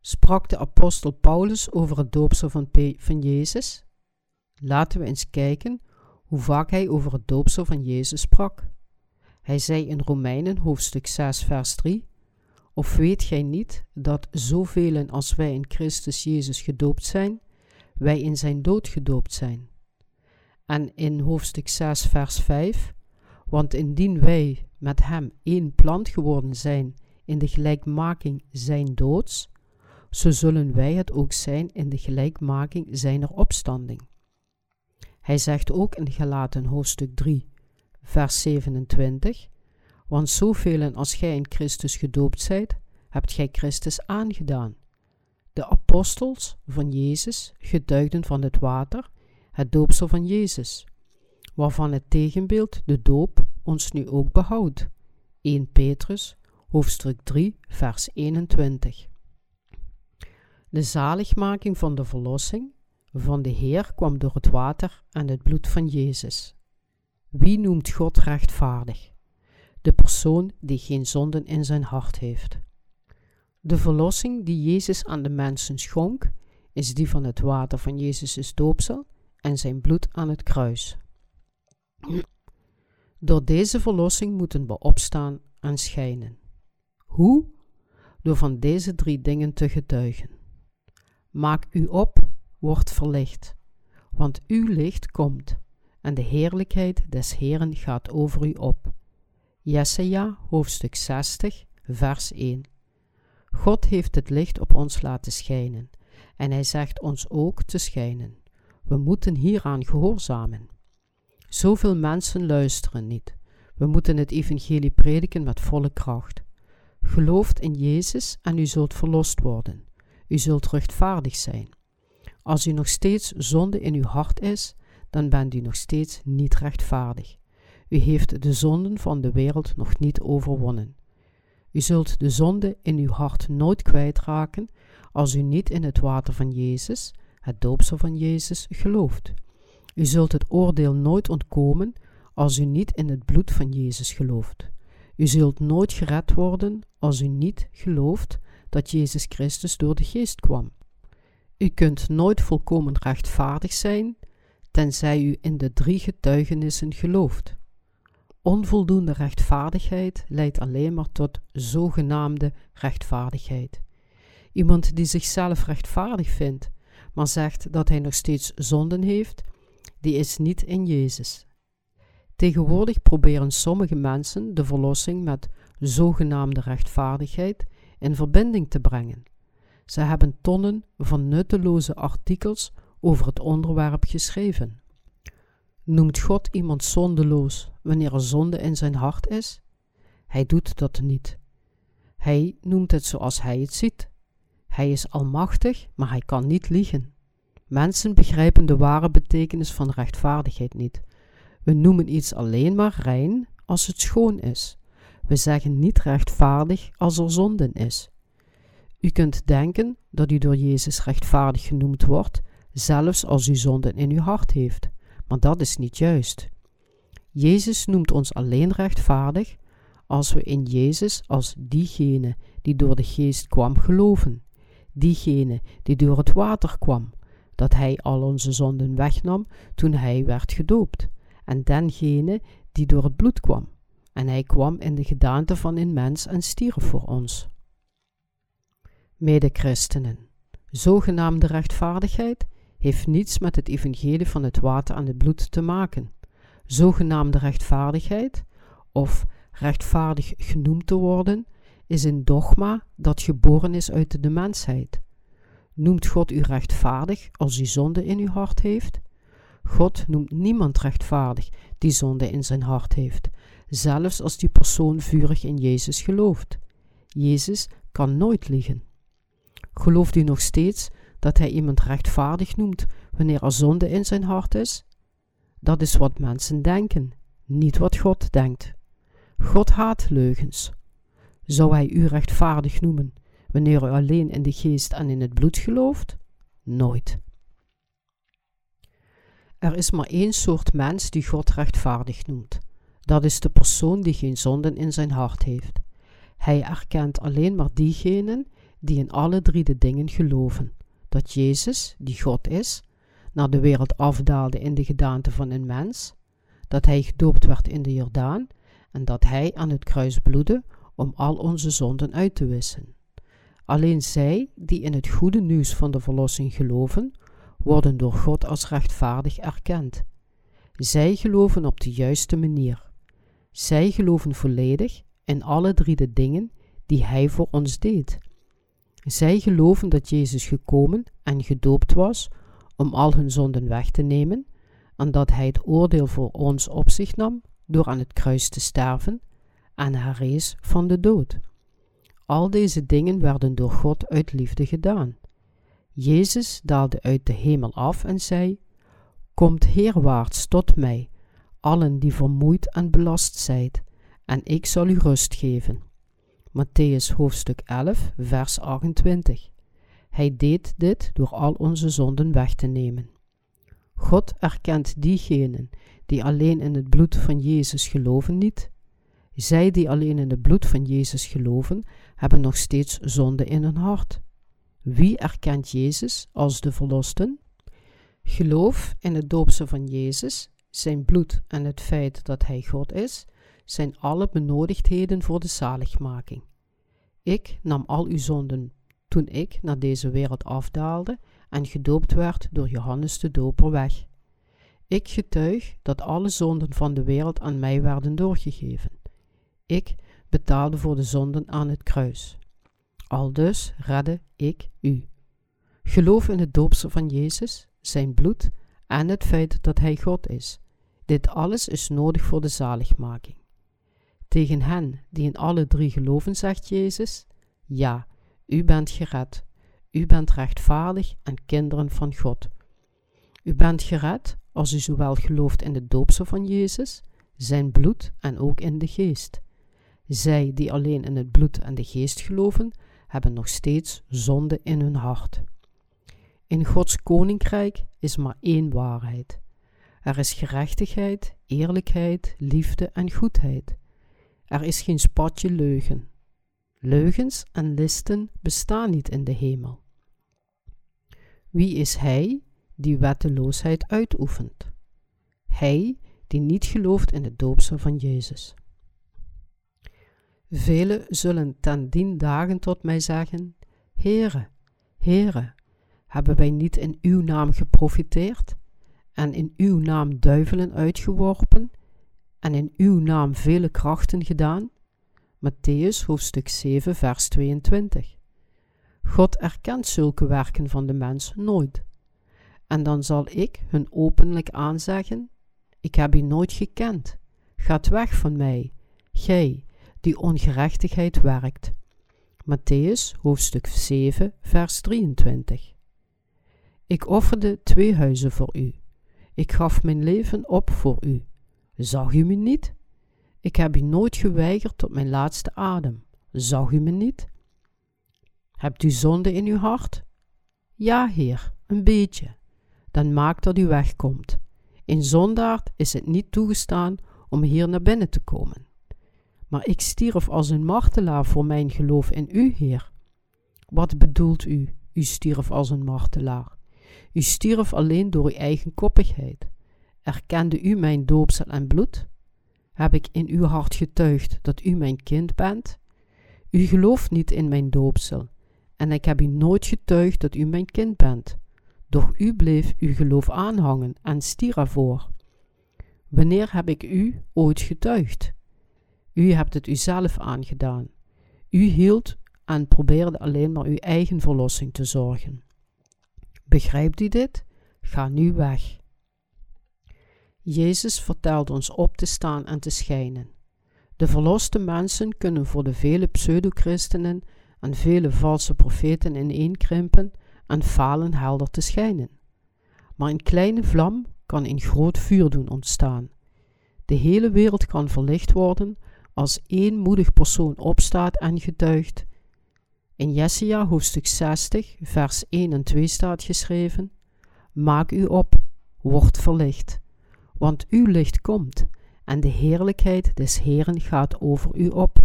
Sprak de apostel Paulus over het doopsel van, van Jezus? Laten we eens kijken hoe vaak hij over het doopsel van Jezus sprak. Hij zei in Romeinen hoofdstuk 6 vers 3 Of weet gij niet dat zoveel als wij in Christus Jezus gedoopt zijn, wij in zijn dood gedoopt zijn? En in hoofdstuk 6 vers 5 Want indien wij met hem één plant geworden zijn in de gelijkmaking zijn doods, zo zullen wij het ook zijn in de gelijkmaking zijner opstanding. Hij zegt ook in Galaten hoofdstuk 3, vers 27, Want zoveel als gij in Christus gedoopt zijt, hebt gij Christus aangedaan. De apostels van Jezus getuigden van het water, het doopsel van Jezus, waarvan het tegenbeeld, de doop, ons nu ook behoudt. 1 Petrus, hoofdstuk 3, vers 21. De zaligmaking van de verlossing van de Heer kwam door het water en het bloed van Jezus. Wie noemt God rechtvaardig? De persoon die geen zonden in zijn hart heeft. De verlossing die Jezus aan de mensen schonk, is die van het water van Jezus' doopsel en zijn bloed aan het kruis. Door deze verlossing moeten we opstaan en schijnen. Hoe? Door van deze drie dingen te getuigen. Maak u op wordt verlicht, want uw licht komt en de heerlijkheid des Heeren gaat over u op. Jesaja, hoofdstuk 60, vers 1. God heeft het licht op ons laten schijnen, en hij zegt ons ook te schijnen. We moeten hieraan gehoorzamen. Zoveel mensen luisteren niet. We moeten het evangelie prediken met volle kracht. Gelooft in Jezus en u zult verlost worden. U zult rechtvaardig zijn. Als u nog steeds zonde in uw hart is, dan bent u nog steeds niet rechtvaardig. U heeft de zonden van de wereld nog niet overwonnen. U zult de zonde in uw hart nooit kwijtraken als u niet in het water van Jezus, het doopsel van Jezus, gelooft. U zult het oordeel nooit ontkomen als u niet in het bloed van Jezus gelooft. U zult nooit gered worden als u niet gelooft dat Jezus Christus door de Geest kwam. U kunt nooit volkomen rechtvaardig zijn, tenzij u in de drie getuigenissen gelooft. Onvoldoende rechtvaardigheid leidt alleen maar tot zogenaamde rechtvaardigheid. Iemand die zichzelf rechtvaardig vindt, maar zegt dat hij nog steeds zonden heeft, die is niet in Jezus. Tegenwoordig proberen sommige mensen de verlossing met zogenaamde rechtvaardigheid in verbinding te brengen. Ze hebben tonnen van nutteloze artikels over het onderwerp geschreven. Noemt God iemand zondeloos wanneer er zonde in zijn hart is? Hij doet dat niet. Hij noemt het zoals hij het ziet. Hij is almachtig, maar hij kan niet liegen. Mensen begrijpen de ware betekenis van rechtvaardigheid niet. We noemen iets alleen maar rein als het schoon is. We zeggen niet rechtvaardig als er zonden is. U kunt denken dat u door Jezus rechtvaardig genoemd wordt, zelfs als u zonden in uw hart heeft, maar dat is niet juist. Jezus noemt ons alleen rechtvaardig als we in Jezus als diegene die door de geest kwam geloven, diegene die door het water kwam, dat Hij al onze zonden wegnam toen Hij werd gedoopt, en dengene die door het bloed kwam, en Hij kwam in de gedaante van een mens en stierf voor ons. Medechristenen, zogenaamde rechtvaardigheid heeft niets met het evangelie van het water en het bloed te maken. Zogenaamde rechtvaardigheid, of rechtvaardig genoemd te worden, is een dogma dat geboren is uit de mensheid. Noemt God u rechtvaardig als u zonde in uw hart heeft? God noemt niemand rechtvaardig die zonde in zijn hart heeft, zelfs als die persoon vurig in Jezus gelooft. Jezus kan nooit liegen. Gelooft u nog steeds dat hij iemand rechtvaardig noemt wanneer er zonde in zijn hart is? Dat is wat mensen denken, niet wat God denkt. God haat leugens. Zou hij u rechtvaardig noemen wanneer u alleen in de geest en in het bloed gelooft? Nooit. Er is maar één soort mens die God rechtvaardig noemt. Dat is de persoon die geen zonden in zijn hart heeft. Hij erkent alleen maar diegenen die in alle drie de dingen geloven: dat Jezus, die God is, naar de wereld afdaalde in de gedaante van een mens, dat hij gedoopt werd in de Jordaan en dat hij aan het kruis bloedde om al onze zonden uit te wissen. Alleen zij die in het goede nieuws van de verlossing geloven, worden door God als rechtvaardig erkend. Zij geloven op de juiste manier. Zij geloven volledig in alle drie de dingen die Hij voor ons deed. Zij geloven dat Jezus gekomen en gedoopt was om al hun zonden weg te nemen en dat Hij het oordeel voor ons op zich nam door aan het kruis te sterven en herrees van de dood. Al deze dingen werden door God uit liefde gedaan. Jezus daalde uit de hemel af en zei: Komt heerwaarts tot mij, allen die vermoeid en belast zijt, en ik zal u rust geven. Matthäus hoofdstuk 11, vers 28. Hij deed dit door al onze zonden weg te nemen. God erkent diegenen die alleen in het bloed van Jezus geloven niet. Zij die alleen in het bloed van Jezus geloven, hebben nog steeds zonde in hun hart. Wie erkent Jezus als de verlosten? Geloof in het doopsel van Jezus, zijn bloed en het feit dat Hij God is, zijn alle benodigdheden voor de zaligmaking. Ik nam al uw zonden toen ik naar deze wereld afdaalde en gedoopt werd door Johannes de Doper weg. Ik getuig dat alle zonden van de wereld aan mij werden doorgegeven. Ik betaalde voor de zonden aan het kruis. Aldus redde ik u. Geloof in het doopsel van Jezus, zijn bloed en het feit dat Hij God is. Dit alles is nodig voor de zaligmaking. Tegen hen die in alle drie geloven, zegt Jezus: Ja, u bent gered. U bent rechtvaardig en kinderen van God. U bent gered als u zowel gelooft in de doopsel van Jezus, zijn bloed en ook in de geest. Zij die alleen in het bloed en de geest geloven, hebben nog steeds zonde in hun hart. In Gods koninkrijk is maar één waarheid. Er is gerechtigheid, eerlijkheid, liefde en goedheid. Er is geen spatje leugen. Leugens en listen bestaan niet in de hemel. Wie is hij die wetteloosheid uitoefent? Hij die niet gelooft in het doopsel van Jezus. Velen zullen ten dien dagen tot mij zeggen: Heere, Heere, hebben wij niet in uw naam geprofiteerd en in uw naam duivelen uitgeworpen en in uw naam vele krachten gedaan? Matthäus hoofdstuk 7, vers 22. God erkent zulke werken van de mens nooit. En dan zal ik hun openlijk aanzeggen: Ik heb u nooit gekend. Gaat weg van mij, gij die ongerechtigheid werkt. Matthäus hoofdstuk 7, vers 23. Ik offerde twee huizen voor u. Ik gaf mijn leven op voor u. Zag u me niet? Ik heb u nooit geweigerd tot mijn laatste adem. Zag u me niet? Hebt u zonde in uw hart? Ja, Heer, een beetje. Dan maak dat u wegkomt. In zondaard is het niet toegestaan om hier naar binnen te komen. Maar ik stierf als een martelaar voor mijn geloof in u, Heer. Wat bedoelt u, u stierf als een martelaar? U stierf alleen door uw eigen koppigheid. Erkende u mijn doopsel en bloed? Heb ik in uw hart getuigd dat u mijn kind bent? U gelooft niet in mijn doopsel, en ik heb u nooit getuigd dat u mijn kind bent. Doch u bleef uw geloof aanhangen en stier ervoor. Wanneer heb ik u ooit getuigd? U hebt het uzelf aangedaan. U hield en probeerde alleen maar uw eigen verlossing te zorgen. Begrijpt u dit? Ga nu weg. Jezus vertelt ons op te staan en te schijnen. De verloste mensen kunnen voor de vele pseudo-christenen en vele valse profeten ineenkrimpen en falen helder te schijnen. Maar een kleine vlam kan een groot vuur doen ontstaan. De hele wereld kan verlicht worden als één moedig persoon opstaat en getuigt. In Jesaja hoofdstuk 60, vers 1 en 2 staat geschreven: Maak u op, word verlicht, want uw licht komt, en de heerlijkheid des Heeren gaat over u op.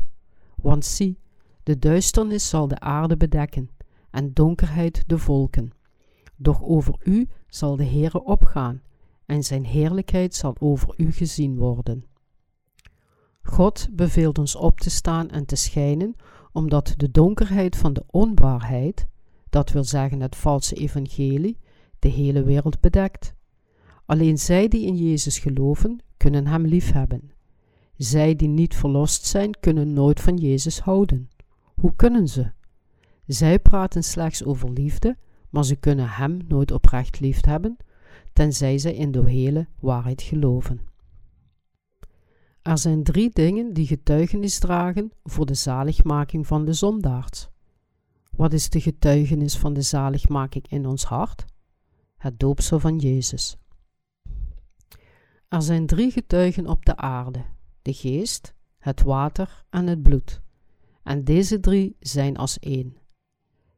Want zie, de duisternis zal de aarde bedekken, en donkerheid de volken. Doch over u zal de Heere opgaan, en zijn heerlijkheid zal over u gezien worden. God beveelt ons op te staan en te schijnen, omdat de donkerheid van de onwaarheid, dat wil zeggen het valse evangelie, de hele wereld bedekt. Alleen zij die in Jezus geloven, kunnen Hem liefhebben. Zij die niet verlost zijn, kunnen nooit van Jezus houden. Hoe kunnen ze? Zij praten slechts over liefde, maar ze kunnen Hem nooit oprecht liefhebben, tenzij zij in de hele waarheid geloven. Er zijn drie dingen die getuigenis dragen voor de zaligmaking van de zondaars. Wat is de getuigenis van de zaligmaking in ons hart? Het doopsel van Jezus. Er zijn drie getuigen op de aarde: de geest, het water en het bloed. En deze drie zijn als één.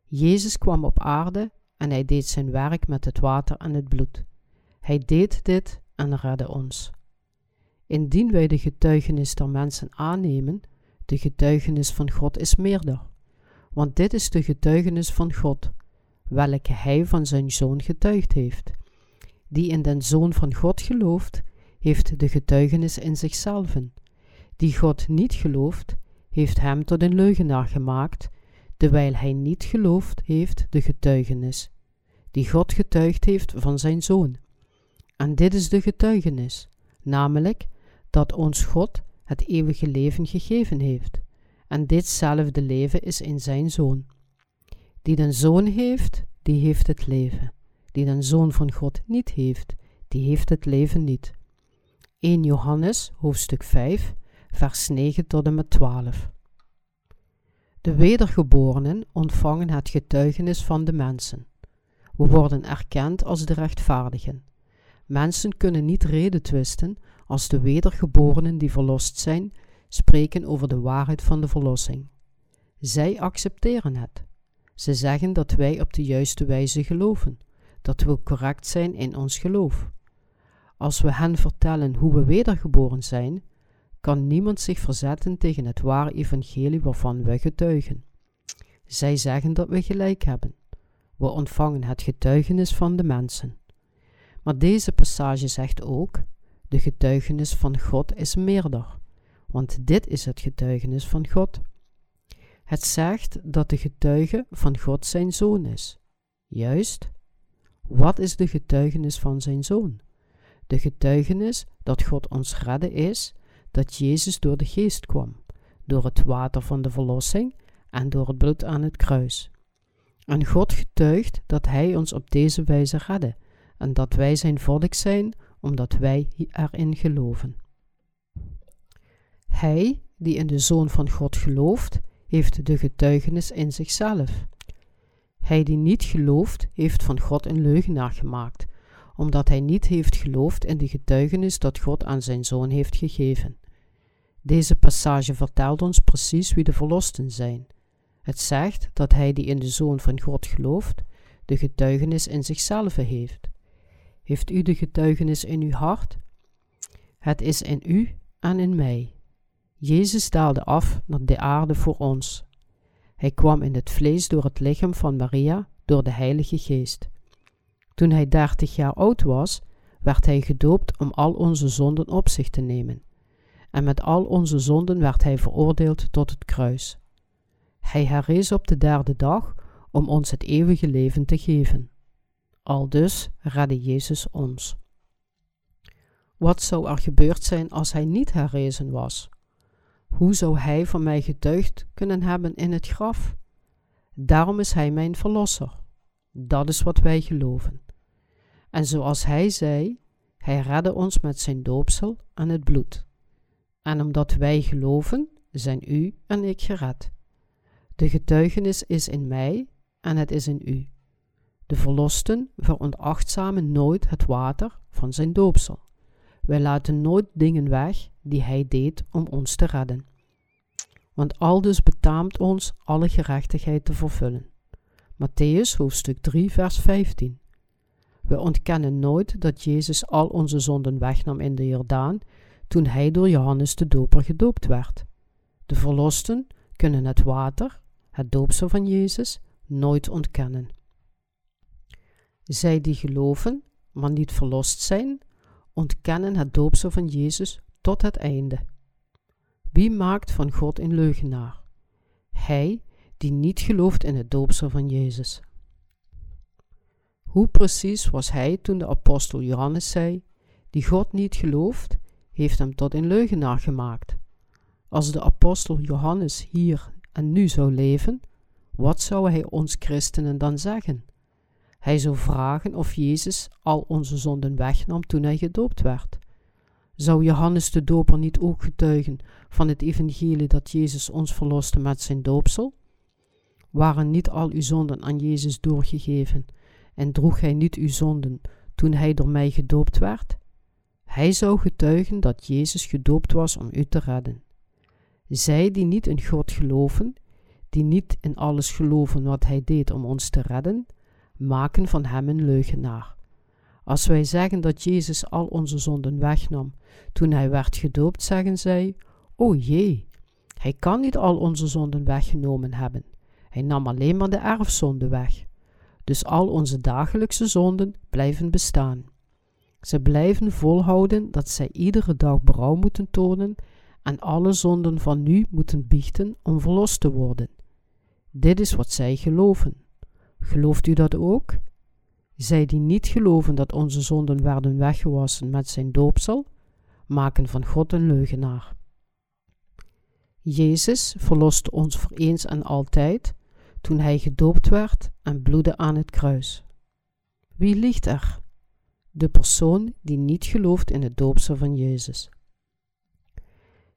Jezus kwam op aarde en hij deed zijn werk met het water en het bloed. Hij deed dit en redde ons. Indien wij de getuigenis der mensen aannemen, de getuigenis van God is meerder. Want dit is de getuigenis van God, welke hij van zijn zoon getuigd heeft. Die in den zoon van God gelooft, heeft de getuigenis in zichzelf. Die God niet gelooft, heeft hem tot een leugenaar gemaakt, terwijl hij niet geloofd heeft de getuigenis, die God getuigd heeft van zijn zoon. En dit is de getuigenis, namelijk dat ons God het eeuwige leven gegeven heeft. En ditzelfde leven is in zijn Zoon. Die den Zoon heeft, die heeft het leven. Die den Zoon van God niet heeft, die heeft het leven niet. 1 Johannes, hoofdstuk 5, vers 9 tot en met 12. De wedergeborenen ontvangen het getuigenis van de mensen. We worden erkend als de rechtvaardigen. Mensen kunnen niet reden twisten als de wedergeborenen die verlost zijn spreken over de waarheid van de verlossing. Zij accepteren het. Ze zeggen dat wij op de juiste wijze geloven, dat we correct zijn in ons geloof. Als we hen vertellen hoe we wedergeboren zijn, kan niemand zich verzetten tegen het ware evangelie waarvan we getuigen. Zij zeggen dat we gelijk hebben. We ontvangen het getuigenis van de mensen. Maar deze passage zegt ook: de getuigenis van God is meerder, want dit is het getuigenis van God. Het zegt dat de getuige van God zijn zoon is. Juist. Wat is de getuigenis van zijn zoon? De getuigenis dat God ons redde is dat Jezus door de geest kwam, door het water van de verlossing en door het bloed aan het kruis. En God getuigt dat Hij ons op deze wijze redde en dat wij zijn volk zijn omdat wij erin geloven. Hij die in de Zoon van God gelooft, heeft de getuigenis in zichzelf. Hij die niet gelooft, heeft van God een leugenaar gemaakt, omdat hij niet heeft geloofd in de getuigenis dat God aan zijn Zoon heeft gegeven. Deze passage vertelt ons precies wie de verlosten zijn. Het zegt dat hij die in de Zoon van God gelooft, de getuigenis in zichzelf heeft. Heeft u de getuigenis in uw hart? Het is in u en in mij. Jezus daalde af naar de aarde voor ons. Hij kwam in het vlees door het lichaam van Maria, door de Heilige Geest. Toen hij dertig jaar oud was, werd hij gedoopt om al onze zonden op zich te nemen. En met al onze zonden werd hij veroordeeld tot het kruis. Hij herrees op de derde dag om ons het eeuwige leven te geven. Aldus redde Jezus ons. Wat zou er gebeurd zijn als hij niet herrezen was? Hoe zou hij van mij getuigd kunnen hebben in het graf? Daarom is hij mijn verlosser. Dat is wat wij geloven. En zoals hij zei, hij redde ons met zijn doopsel en het bloed. En omdat wij geloven, zijn u en ik gered. De getuigenis is in mij en het is in u. De verlosten veronachtzamen nooit het water van zijn doopsel. Wij laten nooit dingen weg die hij deed om ons te redden. Want aldus betaamt ons alle gerechtigheid te vervullen. Matthäus hoofdstuk 3 vers 15 We ontkennen nooit dat Jezus al onze zonden wegnam in de Jordaan toen hij door Johannes de Doper gedoopt werd. De verlosten kunnen het water, het doopsel van Jezus, nooit ontkennen. Zij die geloven, maar niet verlost zijn, ontkennen het doopsel van Jezus tot het einde. Wie maakt van God een leugenaar? Hij die niet gelooft in het doopsel van Jezus. Hoe precies was hij toen de apostel Johannes zei: Die God niet gelooft, heeft hem tot een leugenaar gemaakt. Als de apostel Johannes hier en nu zou leven, wat zou hij ons christenen dan zeggen? Hij zou vragen of Jezus al onze zonden wegnam toen hij gedoopt werd. Zou Johannes de Doper niet ook getuigen van het evangelie dat Jezus ons verloste met zijn doopsel? Waren niet al uw zonden aan Jezus doorgegeven en droeg hij niet uw zonden toen hij door mij gedoopt werd? Hij zou getuigen dat Jezus gedoopt was om u te redden. Zij die niet in God geloven, die niet in alles geloven wat hij deed om ons te redden, maken van hem een leugenaar. Als wij zeggen dat Jezus al onze zonden wegnam toen hij werd gedoopt, zeggen zij: O jee, hij kan niet al onze zonden weggenomen hebben. Hij nam alleen maar de erfzonde weg. Dus al onze dagelijkse zonden blijven bestaan. Ze blijven volhouden dat zij iedere dag berouw moeten tonen en alle zonden van nu moeten biechten om verlost te worden. Dit is wat zij geloven. Gelooft u dat ook? Zij die niet geloven dat onze zonden werden weggewassen met zijn doopsel, maken van God een leugenaar. Jezus verloste ons voor eens en altijd toen hij gedoopt werd en bloedde aan het kruis. Wie liegt er? De persoon die niet gelooft in het doopsel van Jezus.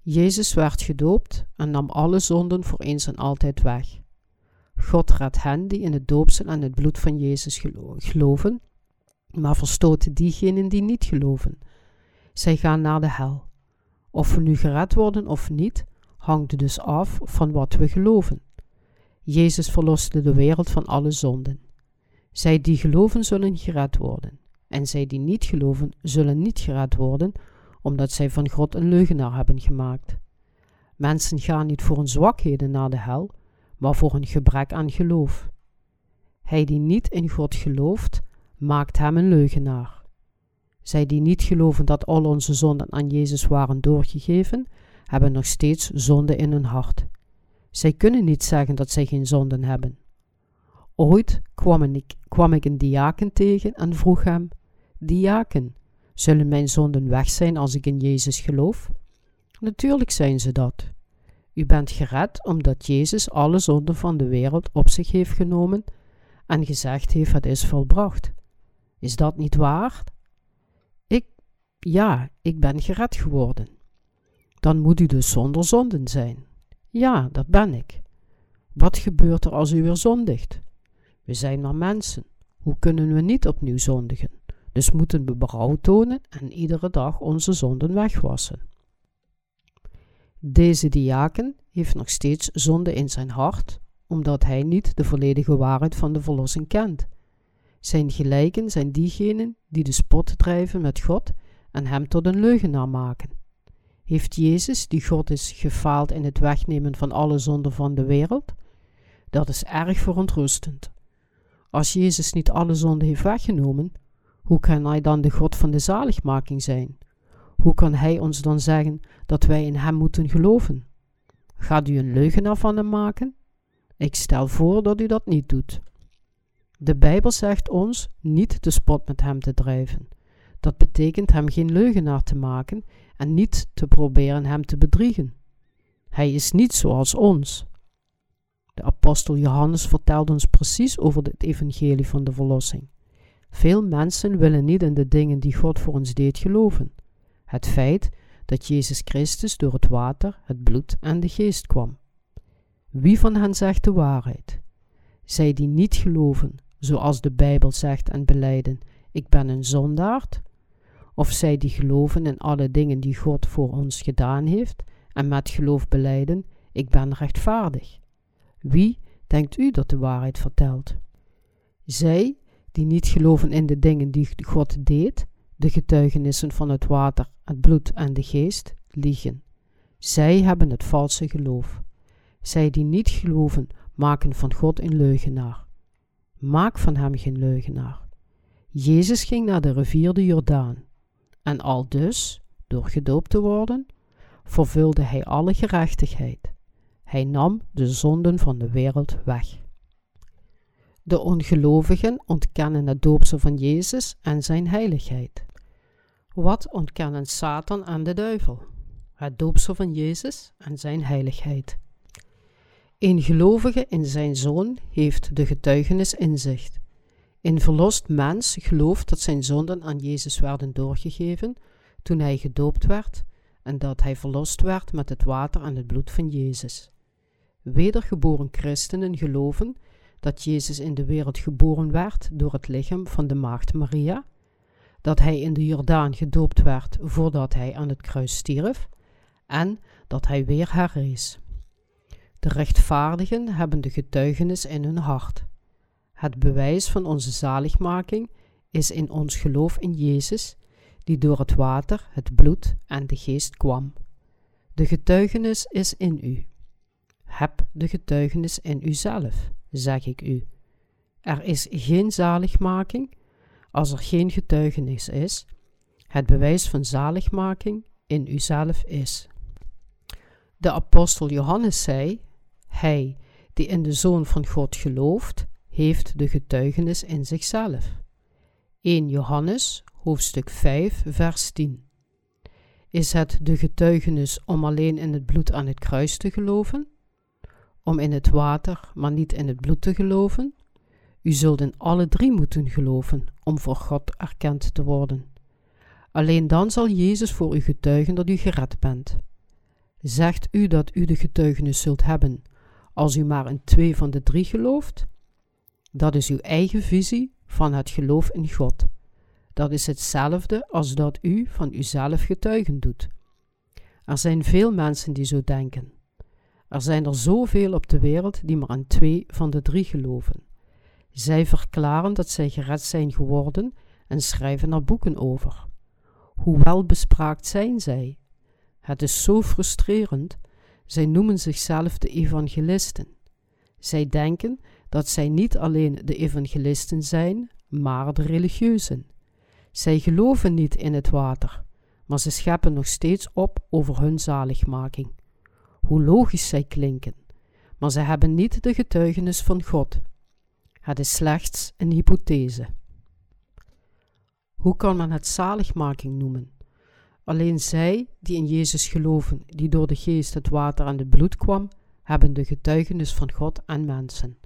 Jezus werd gedoopt en nam alle zonden voor eens en altijd weg. God redt hen die in het doopsel en het bloed van Jezus geloven, maar verstoot diegenen die niet geloven. Zij gaan naar de hel. Of we nu gered worden of niet, hangt dus af van wat we geloven. Jezus verloste de wereld van alle zonden. Zij die geloven zullen gered worden, en zij die niet geloven zullen niet gered worden, omdat zij van God een leugenaar hebben gemaakt. Mensen gaan niet voor hun zwakheden naar de hel, maar voor een gebrek aan geloof. Hij die niet in God gelooft, maakt hem een leugenaar. Zij die niet geloven dat al onze zonden aan Jezus waren doorgegeven, hebben nog steeds zonde in hun hart. Zij kunnen niet zeggen dat zij geen zonden hebben. Ooit kwam ik, kwam ik een diaken tegen en vroeg hem: Diaken, zullen mijn zonden weg zijn als ik in Jezus geloof? Natuurlijk zijn ze dat. U bent gered omdat Jezus alle zonden van de wereld op zich heeft genomen en gezegd heeft: Het is volbracht. Is dat niet waar? Ik, ja, ik ben gered geworden. Dan moet u dus zonder zonden zijn. Ja, dat ben ik. Wat gebeurt er als u weer zondigt? We zijn maar mensen. Hoe kunnen we niet opnieuw zondigen? Dus moeten we berouw tonen en iedere dag onze zonden wegwassen. Deze diaken heeft nog steeds zonde in zijn hart, omdat hij niet de volledige waarheid van de verlossing kent. Zijn gelijken zijn diegenen die de spot drijven met God en hem tot een leugenaar maken. Heeft Jezus, die God is, gefaald in het wegnemen van alle zonden van de wereld? Dat is erg verontrustend. Als Jezus niet alle zonden heeft weggenomen, hoe kan Hij dan de God van de zaligmaking zijn? Hoe kan Hij ons dan zeggen dat wij in Hem moeten geloven? Gaat u een leugenaar van Hem maken? Ik stel voor dat u dat niet doet. De Bijbel zegt ons niet de spot met Hem te drijven. Dat betekent Hem geen leugenaar te maken en niet te proberen Hem te bedriegen. Hij is niet zoals ons. De apostel Johannes vertelt ons precies over het evangelie van de verlossing. Veel mensen willen niet in de dingen die God voor ons deed geloven. Het feit dat Jezus Christus door het water, het bloed en de geest kwam. Wie van hen zegt de waarheid? Zij die niet geloven, zoals de Bijbel zegt en beleiden: Ik ben een zondaard? Of zij die geloven in alle dingen die God voor ons gedaan heeft en met geloof beleiden: Ik ben rechtvaardig? Wie denkt u dat de waarheid vertelt? Zij die niet geloven in de dingen die God deed, de getuigenissen van het water, het bloed en de geest, liegen. Zij hebben het valse geloof. Zij die niet geloven, maken van God een leugenaar. Maak van hem geen leugenaar. Jezus ging naar de rivier de Jordaan. En al dus, door gedoopt te worden, vervulde hij alle gerechtigheid. Hij nam de zonden van de wereld weg. De ongelovigen ontkennen het doopsel van Jezus en zijn heiligheid. Wat ontkennen Satan en de duivel? Het doopsel van Jezus en zijn heiligheid. Een gelovige in zijn zoon heeft de getuigenis inzicht. Een verlost mens gelooft dat zijn zonden aan Jezus werden doorgegeven toen hij gedoopt werd en dat hij verlost werd met het water en het bloed van Jezus. Wedergeboren christenen geloven dat Jezus in de wereld geboren werd door het lichaam van de maagd Maria, dat hij in de Jordaan gedoopt werd voordat hij aan het kruis stierf en dat hij weer herrees. De rechtvaardigen hebben de getuigenis in hun hart. Het bewijs van onze zaligmaking is in ons geloof in Jezus, die door het water, het bloed en de geest kwam. De getuigenis is in u. Heb de getuigenis in uzelf zeg ik u. Er is geen zaligmaking als er geen getuigenis is. Het bewijs van zaligmaking in uzelf is. De apostel Johannes zei: Hij die in de Zoon van God gelooft, heeft de getuigenis in zichzelf. 1 Johannes, hoofdstuk 5, vers 10. Is het de getuigenis om alleen in het bloed aan het kruis te geloven? Om in het water, maar niet in het bloed te geloven? U zult in alle drie moeten geloven om voor God erkend te worden. Alleen dan zal Jezus voor u getuigen dat u gered bent. Zegt u dat u de getuigenis zult hebben als u maar in twee van de drie gelooft? Dat is uw eigen visie van het geloof in God. Dat is hetzelfde als dat u van uzelf getuigen doet. Er zijn veel mensen die zo denken. Er zijn er zoveel op de wereld die maar aan twee van de drie geloven. Zij verklaren dat zij gered zijn geworden en schrijven er boeken over. Hoe welbespraakt zijn zij? Het is zo frustrerend. Zij noemen zichzelf de evangelisten. Zij denken dat zij niet alleen de evangelisten zijn, maar de religieuzen. Zij geloven niet in het water, maar ze scheppen nog steeds op over hun zaligmaking. Hoe logisch zij klinken, maar ze hebben niet de getuigenis van God. Het is slechts een hypothese. Hoe kan men het zaligmaking noemen? Alleen zij die in Jezus geloven, die door de geest het water en het bloed kwam, hebben de getuigenis van God en mensen.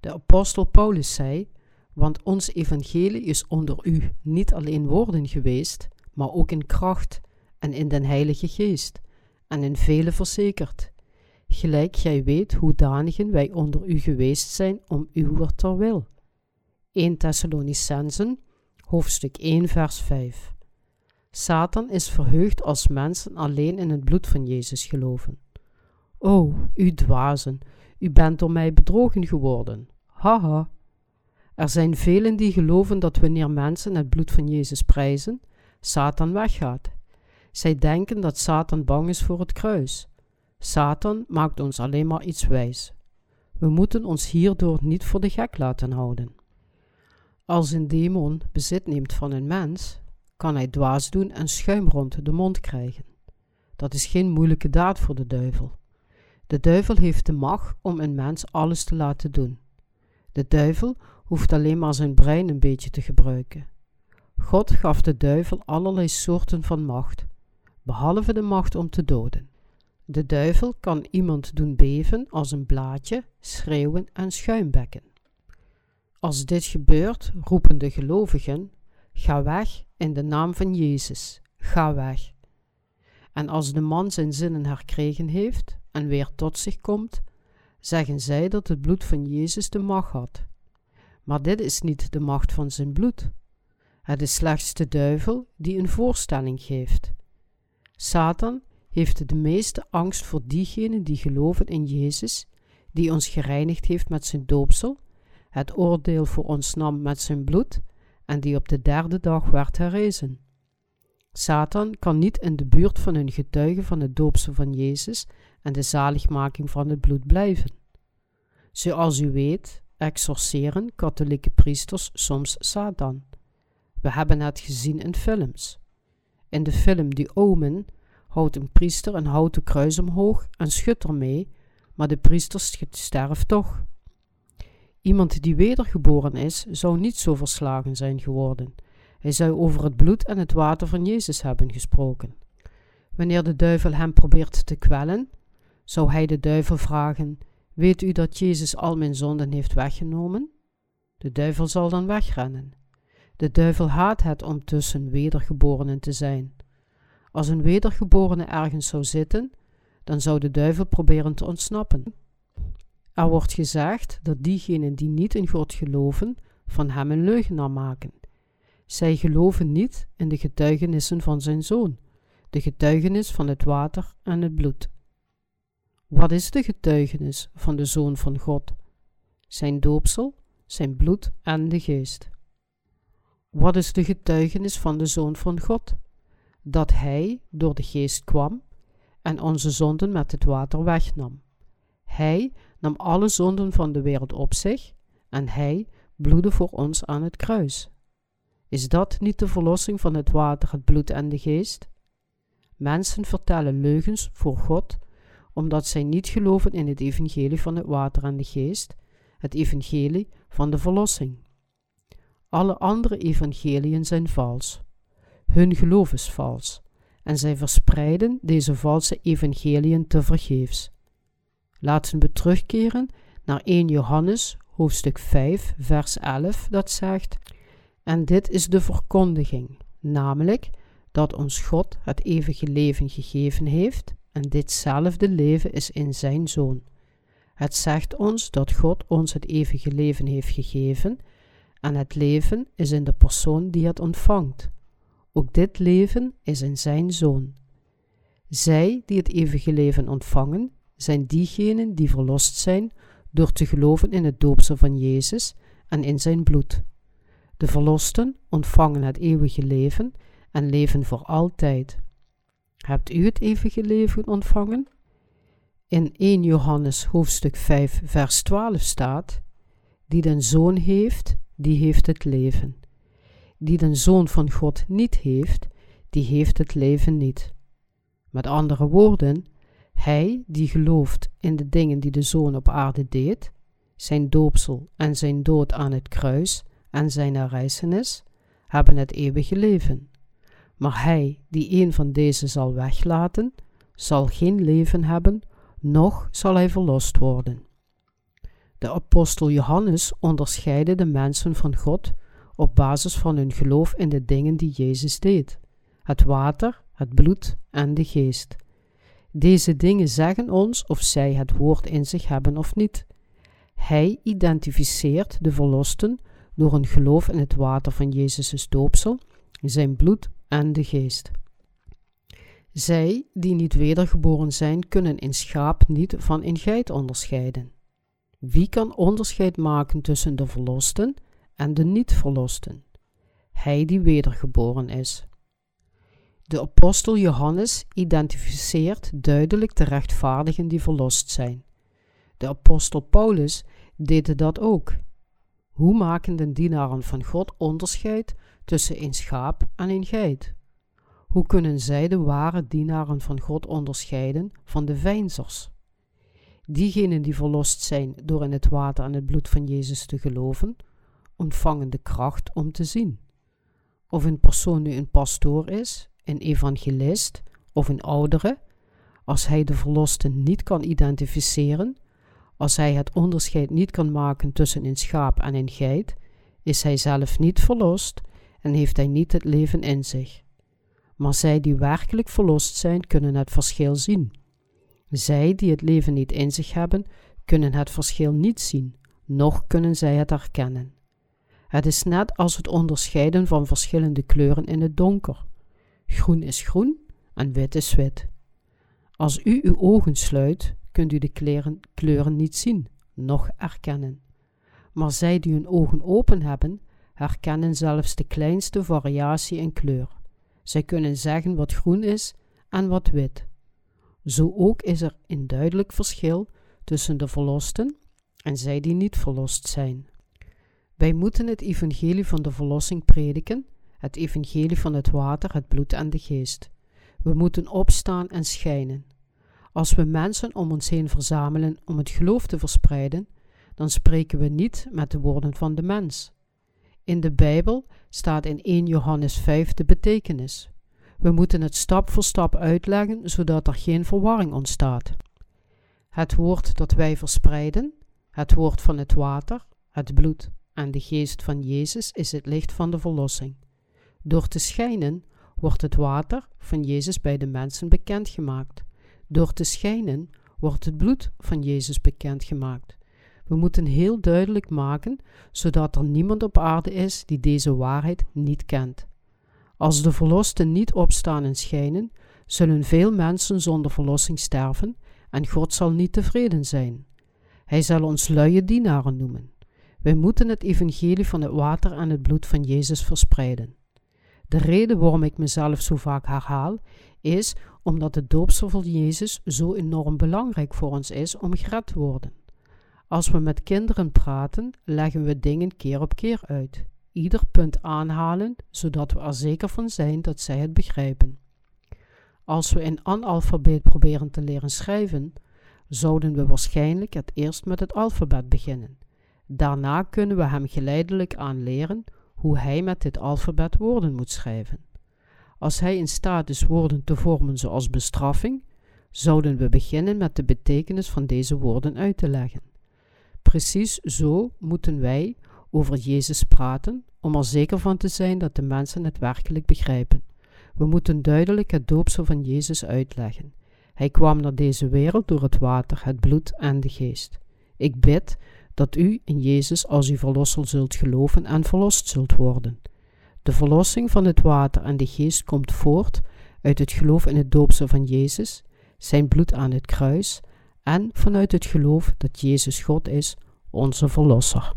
De apostel Paulus zei: Want ons evangelie is onder u niet alleen woorden geweest, maar ook in kracht en in den Heilige Geest, en in vele verzekerd. Gelijk gij weet hoe danigen wij onder u geweest zijn om uw ter wil. 1 Thessalonicensen, hoofdstuk 1, vers 5. Satan is verheugd als mensen alleen in het bloed van Jezus geloven. O, u dwazen, u bent door mij bedrogen geworden. Haha. Er zijn velen die geloven dat wanneer mensen het bloed van Jezus prijzen, Satan weggaat. Zij denken dat Satan bang is voor het kruis. Satan maakt ons alleen maar iets wijs. We moeten ons hierdoor niet voor de gek laten houden. Als een demon bezit neemt van een mens, kan hij dwaas doen en schuim rond de mond krijgen. Dat is geen moeilijke daad voor de duivel. De duivel heeft de macht om een mens alles te laten doen. De duivel hoeft alleen maar zijn brein een beetje te gebruiken. God gaf de duivel allerlei soorten van macht, behalve de macht om te doden. De duivel kan iemand doen beven als een blaadje, schreeuwen en schuimbekken. Als dit gebeurt, roepen de gelovigen: Ga weg in de naam van Jezus, ga weg. En als de man zijn zinnen herkregen heeft en weer tot zich komt, zeggen zij dat het bloed van Jezus de macht had. Maar dit is niet de macht van zijn bloed. Het is slechts de duivel die een voorstelling geeft. Satan heeft de meeste angst voor diegenen die geloven in Jezus, die ons gereinigd heeft met zijn doopsel, het oordeel voor ons nam met zijn bloed en die op de derde dag werd herrezen. Satan kan niet in de buurt van een getuige van het doopsel van Jezus en de zaligmaking van het bloed blijven. Zoals u weet, exorceren katholieke priesters soms Satan. We hebben het gezien in films. In de film The Omen houdt een priester een houten kruis omhoog en schudt ermee, maar de priester sterft toch. Iemand die wedergeboren is, zou niet zo verslagen zijn geworden. Hij zou over het bloed en het water van Jezus hebben gesproken. Wanneer de duivel hem probeert te kwellen, zou hij de duivel vragen: Weet u dat Jezus al mijn zonden heeft weggenomen? De duivel zal dan wegrennen. De duivel haat het om tussen wedergeborenen te zijn. Als een wedergeborene ergens zou zitten, dan zou de duivel proberen te ontsnappen. Er wordt gezegd dat diegenen die niet in God geloven, van hem een leugenaar maken. Zij geloven niet in de getuigenissen van zijn zoon, de getuigenis van het water en het bloed. Wat is de getuigenis van de Zoon van God? Zijn doopsel, zijn bloed en de geest. Wat is de getuigenis van de Zoon van God? Dat Hij door de geest kwam en onze zonden met het water wegnam. Hij nam alle zonden van de wereld op zich en Hij bloedde voor ons aan het kruis. Is dat niet de verlossing van het water, het bloed en de geest? Mensen vertellen leugens voor God omdat zij niet geloven in het evangelie van het water en de geest, het evangelie van de verlossing. Alle andere evangeliën zijn vals. Hun geloof is vals en zij verspreiden deze valse evangeliën te vergeefs. Laten we terugkeren naar 1 Johannes hoofdstuk 5 vers 11 dat zegt En dit is de verkondiging, namelijk dat ons God het eeuwige leven gegeven heeft en ditzelfde leven is in zijn Zoon. Het zegt ons dat God ons het eeuwige leven heeft gegeven en het leven is in de persoon die het ontvangt. Ook dit leven is in zijn Zoon. Zij die het eeuwige leven ontvangen, zijn diegenen die verlost zijn door te geloven in het doopsel van Jezus en in zijn bloed. De verlosten ontvangen het eeuwige leven en leven voor altijd. Hebt u het eeuwige leven ontvangen? In 1 Johannes hoofdstuk 5 vers 12 staat: Die den zoon heeft, die heeft het leven. Die den zoon van God niet heeft, die heeft het leven niet. Met andere woorden, hij die gelooft in de dingen die de zoon op aarde deed, zijn doopsel en zijn dood aan het kruis en zijn herrijzenis, hebben het eeuwige leven. Maar hij die een van deze zal weglaten, zal geen leven hebben, noch zal hij verlost worden. De apostel Johannes onderscheidde de mensen van God op basis van hun geloof in de dingen die Jezus deed: het water, het bloed en de geest. Deze dingen zeggen ons of zij het woord in zich hebben of niet. Hij identificeert de verlosten door een geloof in het water van Jezus' doopsel, zijn bloed en de geest. Zij die niet wedergeboren zijn, kunnen een schaap niet van een geit onderscheiden. Wie kan onderscheid maken tussen de verlosten en de niet-verlosten? Hij die wedergeboren is. De apostel Johannes identificeert duidelijk de rechtvaardigen die verlost zijn. De apostel Paulus deed dat ook. Hoe maken de dienaren van God onderscheid tussen een schaap en een geit? Hoe kunnen zij de ware dienaren van God onderscheiden van de veinzers? Diegenen die verlost zijn door in het water en het bloed van Jezus te geloven, ontvangen de kracht om te zien. Of een persoon nu een pastoor is, een evangelist of een oudere, als hij de verloste niet kan identificeren, als hij het onderscheid niet kan maken tussen een schaap en een geit, is hij zelf niet verlost en heeft hij niet het leven in zich. Maar zij die werkelijk verlost zijn, kunnen het verschil zien. Zij die het leven niet in zich hebben, kunnen het verschil niet zien, noch kunnen zij het herkennen. Het is net als het onderscheiden van verschillende kleuren in het donker. Groen is groen en wit is wit. Als u uw ogen sluit, kunt u de kleren, kleuren niet zien, noch erkennen. Maar zij die hun ogen open hebben, herkennen zelfs de kleinste variatie in kleur. Zij kunnen zeggen wat groen is en wat wit. Zo ook is er een duidelijk verschil tussen de verlosten en zij die niet verlost zijn. Wij moeten het evangelie van de verlossing prediken, het evangelie van het water, het bloed en de geest. We moeten opstaan en schijnen. Als we mensen om ons heen verzamelen om het geloof te verspreiden, dan spreken we niet met de woorden van de mens. In de Bijbel staat in 1 Johannes 5 de betekenis. We moeten het stap voor stap uitleggen, zodat er geen verwarring ontstaat. Het woord dat wij verspreiden, het woord van het water, het bloed en de geest van Jezus is het licht van de verlossing. Door te schijnen wordt het water van Jezus bij de mensen bekendgemaakt. Door te schijnen wordt het bloed van Jezus bekendgemaakt. We moeten heel duidelijk maken, zodat er niemand op aarde is die deze waarheid niet kent. Als de verlosten niet opstaan en schijnen, zullen veel mensen zonder verlossing sterven en God zal niet tevreden zijn. Hij zal ons luie dienaren noemen. Wij moeten het evangelie van het water en het bloed van Jezus verspreiden. De reden waarom ik mezelf zo vaak herhaal, is omdat het doopsel van Jezus zo enorm belangrijk voor ons is om gered te worden. Als we met kinderen praten, leggen we dingen keer op keer uit, ieder punt aanhalen, zodat we er zeker van zijn dat zij het begrijpen. Als we een analfabeet proberen te leren schrijven, zouden we waarschijnlijk het eerst met het alfabet beginnen. Daarna kunnen we hem geleidelijk aanleren hoe hij met dit alfabet woorden moet schrijven. Als hij in staat is woorden te vormen zoals bestraffing, zouden we beginnen met de betekenis van deze woorden uit te leggen. Precies zo moeten wij over Jezus praten, om er zeker van te zijn dat de mensen het werkelijk begrijpen. We moeten duidelijk het doopsel van Jezus uitleggen. Hij kwam naar deze wereld door het water, het bloed en de geest. Ik bid dat u in Jezus als uw verlosser zult geloven en verlost zult worden. De verlossing van het water en de geest komt voort uit het geloof in het doopsel van Jezus, zijn bloed aan het kruis en vanuit het geloof dat Jezus God is, onze verlosser.